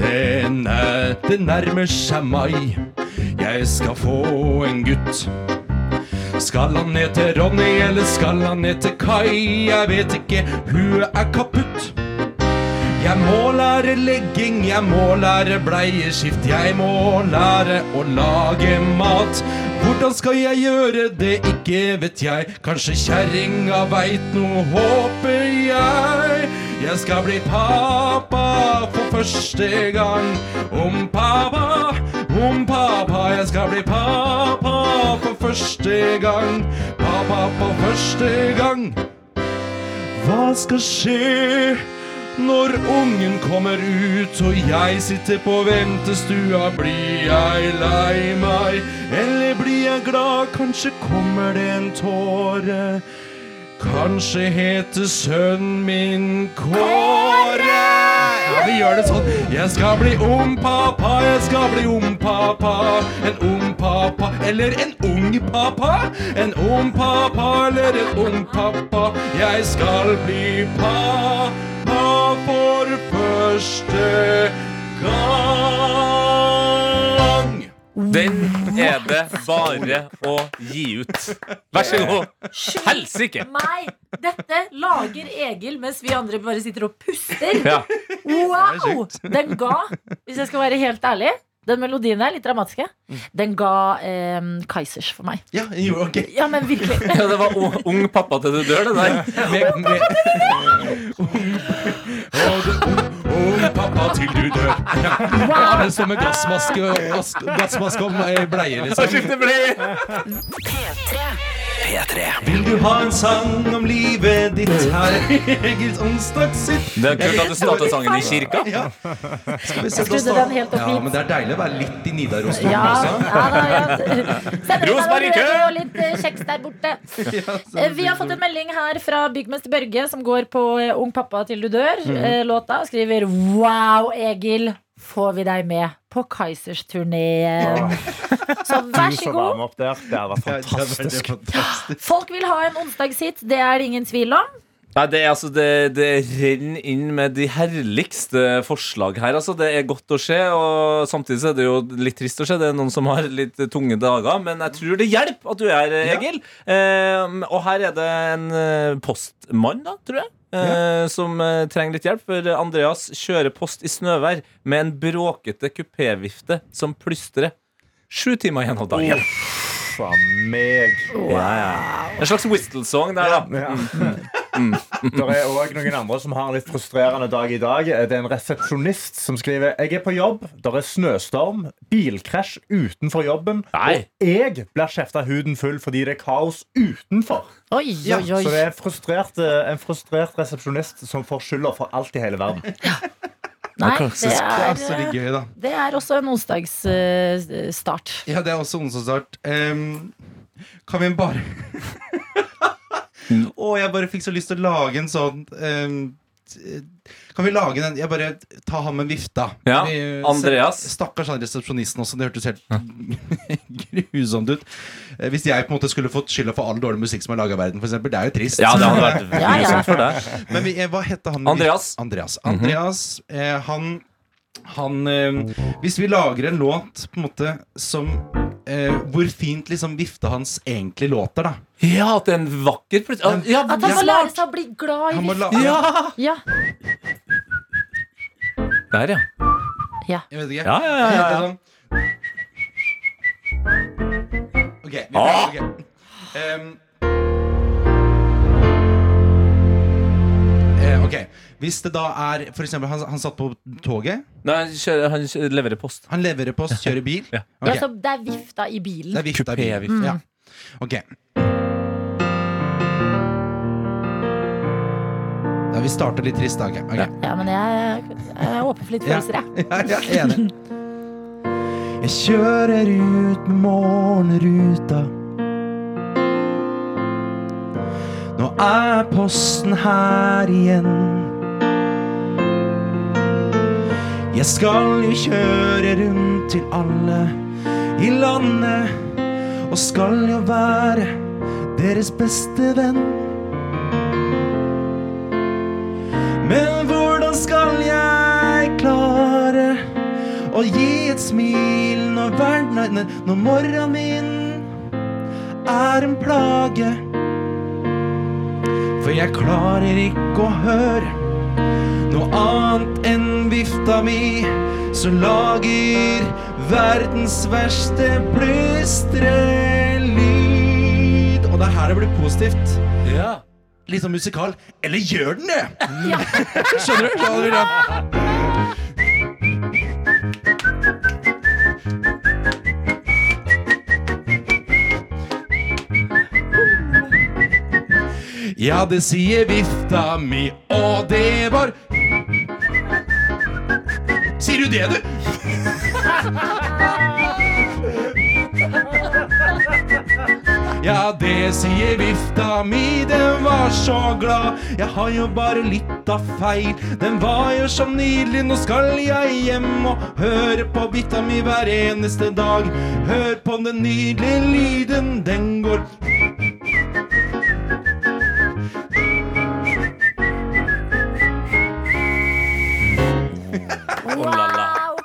L: Det, nær, det nærmer seg mai. Jeg skal få en gutt. Skal han til Ronny, eller skal han til Kai? Jeg vet ikke, hun er kaputt. Jeg må lære legging, jeg må lære bleieskift, jeg må lære å lage mat. Hvordan skal jeg gjøre det, ikke vet jeg. Kanskje kjerringa veit noe, håper jeg. Jeg skal bli pappa for første gang. Om pappa, om pappa, jeg skal bli pappa for første gang. Pappa for første gang. Hva skal skje når ungen kommer ut og jeg sitter på ventestua? Blir jeg lei meg, eller blir jeg glad? Kanskje kommer det en tåre. Kanskje heter sønnen min Kåre. Ja, vi gjør det sånn. Jeg skal bli ung-pappa, jeg skal bli ung-pappa. En ung-pappa eller en ung pappa. En ung-pappa eller en ung-pappa. Jeg skal bli pappa for første gang.
C: Den er det bare å gi ut. Vær så god. Helsike!
B: Meg! Dette lager Egil mens vi andre bare sitter og puster.
C: Ja.
B: Wow! Den ga, hvis jeg skal være helt ærlig Den melodien er litt dramatiske. Den ga eh, Kaizers for meg.
L: Ja, jo, ok.
B: Ja, men virkelig.
C: Ja, det var ung, pappa til du dør, det der.
L: Med, med, og pappa til du dør. Ja, ja som står med gassmaske, om gassmaske bleie, liksom.
C: Skifte bleie.
E: P3.
L: Vil du ha en sang om livet ditt her Egils onsdagssitt?
C: Det er kult at du startet sangen i kirka.
L: Ja. Skal vi se,
B: Jeg skrudde den helt opp
L: ja, men det er deilig å være litt i Nidarosdomen
B: Ja,
L: også.
B: ja, da, ja.
C: Rosberg i kø!
B: og litt eh, kjeks der borte. Eh, Vi har fått en melding her fra byggmester Børge, som går på eh, Ung pappa til du dør,
L: Mhm.
B: eh, låta, og skriver Wow, Egil, får vi deg med på Kaizers-turneen? Så vær så god.
D: opp der. Det hadde vært fantastisk.
B: Folk vil ha en onsdagshit, det er det ingen tvil om.
C: Nei, det, er, altså, det, det renner inn med de herligste forslag her. Altså, det er godt å se, og samtidig er det jo litt trist å se. Det er noen som har litt tunge dager, men jeg tror det hjelper at du er her, Egil. Eh, og her er det en eh, postmann, da, tror jeg. Eh, Som eh, trenger litt hjelp, for Andreas kjører post i snøvær med en bråkete kupévifte som plystrer. Sju timer igjen av dagen.
D: Fra meg.
C: Ja, ja. En slags whistle-song der, da.
D: Ja. Det er òg noen andre som har en litt frustrerende dag i dag. Det er en resepsjonist som skriver Jeg er på jobb, det er snøstorm, bilkrasj utenfor jobben,
C: Nei.
D: og jeg blir kjefta huden full fordi det er kaos utenfor.
B: Oi,
D: Ja,
B: oi, oi.
D: så det er frustrert, eh, en frustrert resepsjonist som får skylda for alt i hele verden.
B: Nei, det
L: Det er
B: er, eh,
L: gøy,
B: det er også en onsdagsstart.
L: Ja, det er også onsdagsstart. Um, kan vi bare Å, jeg bare fikk så lyst til å lage en sånn um, Kan vi lage den Jeg bare Ta han med vifta.
C: Ja,
L: vi,
C: Andreas.
L: Stakkars han resepsjonisten også. Det hørtes helt grusomt ut. Eh, Hvis jeg på en måte skulle fått skylda for all dårlig musikk som er laga i verden, eksempel, Det er jo trist.
C: Ja, det hadde vært grusomt for deg.
L: Men vi, eh, hva heter han?
C: Andreas.
L: Andreas. Andreas Andreas. -hmm. eh, han han eh, Hvis vi lager en låt på en måte som eh, Hvor fint liksom vifta hans egentlig låter, da.
C: Ja, at det er en vakker plutselig ja,
B: At han må lære seg å bli glad i
L: Han må la-
C: Ja!
B: Ja.
C: Der, ja.
B: ja.
L: Jeg vet ikke.
C: Ja, ja, ja, ja, ja.
L: Sånn. Ok, vi
C: Ah!
L: prøver. ok. Em, ok, Hvis det da er For eksempel, han, han satt på toget.
C: Nei, han, kjører, han kjører, leverer post.
L: Han leverer post, kjører bil.
C: Ja.
L: Ok,
B: Ja, så det er vifta i bilen.
L: Det er vifta i bilen.
C: Mm.
L: Ja. Ok. Da vi starter litt trist, da. Okay. okay.
B: Ja, men jeg, jeg er åpen for litt følelser, jeg.
L: Ja, jeg er. Jeg kjører ut med morgenruta. Nå er posten her igjen. Jeg skal jo kjøre rundt til alle i landet. Og skal jo være deres beste venn. Men hvordan skal jeg klare å gi et smil når verden nei, Når morgenen min er en plage? For jeg klarer ikke å høre noe annet enn vifta mi, som lager verdens verste plystrelyd. Og det er her det blir positivt.
C: Ja.
L: Litt sånn musikal. Eller gjør den det? Skjønner du? Skjønner du? Ja, det sier vifta mi, og det var Sier du det, du? Ja, det sier vifta mi, den var så glad. Jeg har jo bare litt av feil. Den var jo så nydelig, nå skal jeg hjem og høre på vifta mi hver eneste dag. Hør på den nydelige lyden, den går
B: Wow!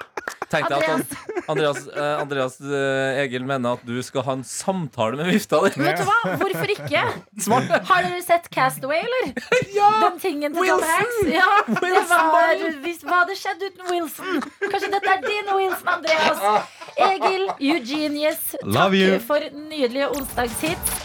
C: Tenkte jeg at han, Andreas, eh, Andreas eh, Egil mener at du skal ha en samtale med vifta di.
B: Vet du hva? Hvorfor ikke?
C: Smart.
B: Har dere sett Castaway, eller?
C: Ja!
B: Den tingen til Tom
C: Wilson!
B: Hanks. Ja, det
C: Wilson,
B: var, hvis, hva hadde skjedd uten Wilson? Kanskje dette er din Wilson, Andreas. Egil, Eugenius,
L: Love
B: takk
L: you.
B: for nydelige onsdagshits.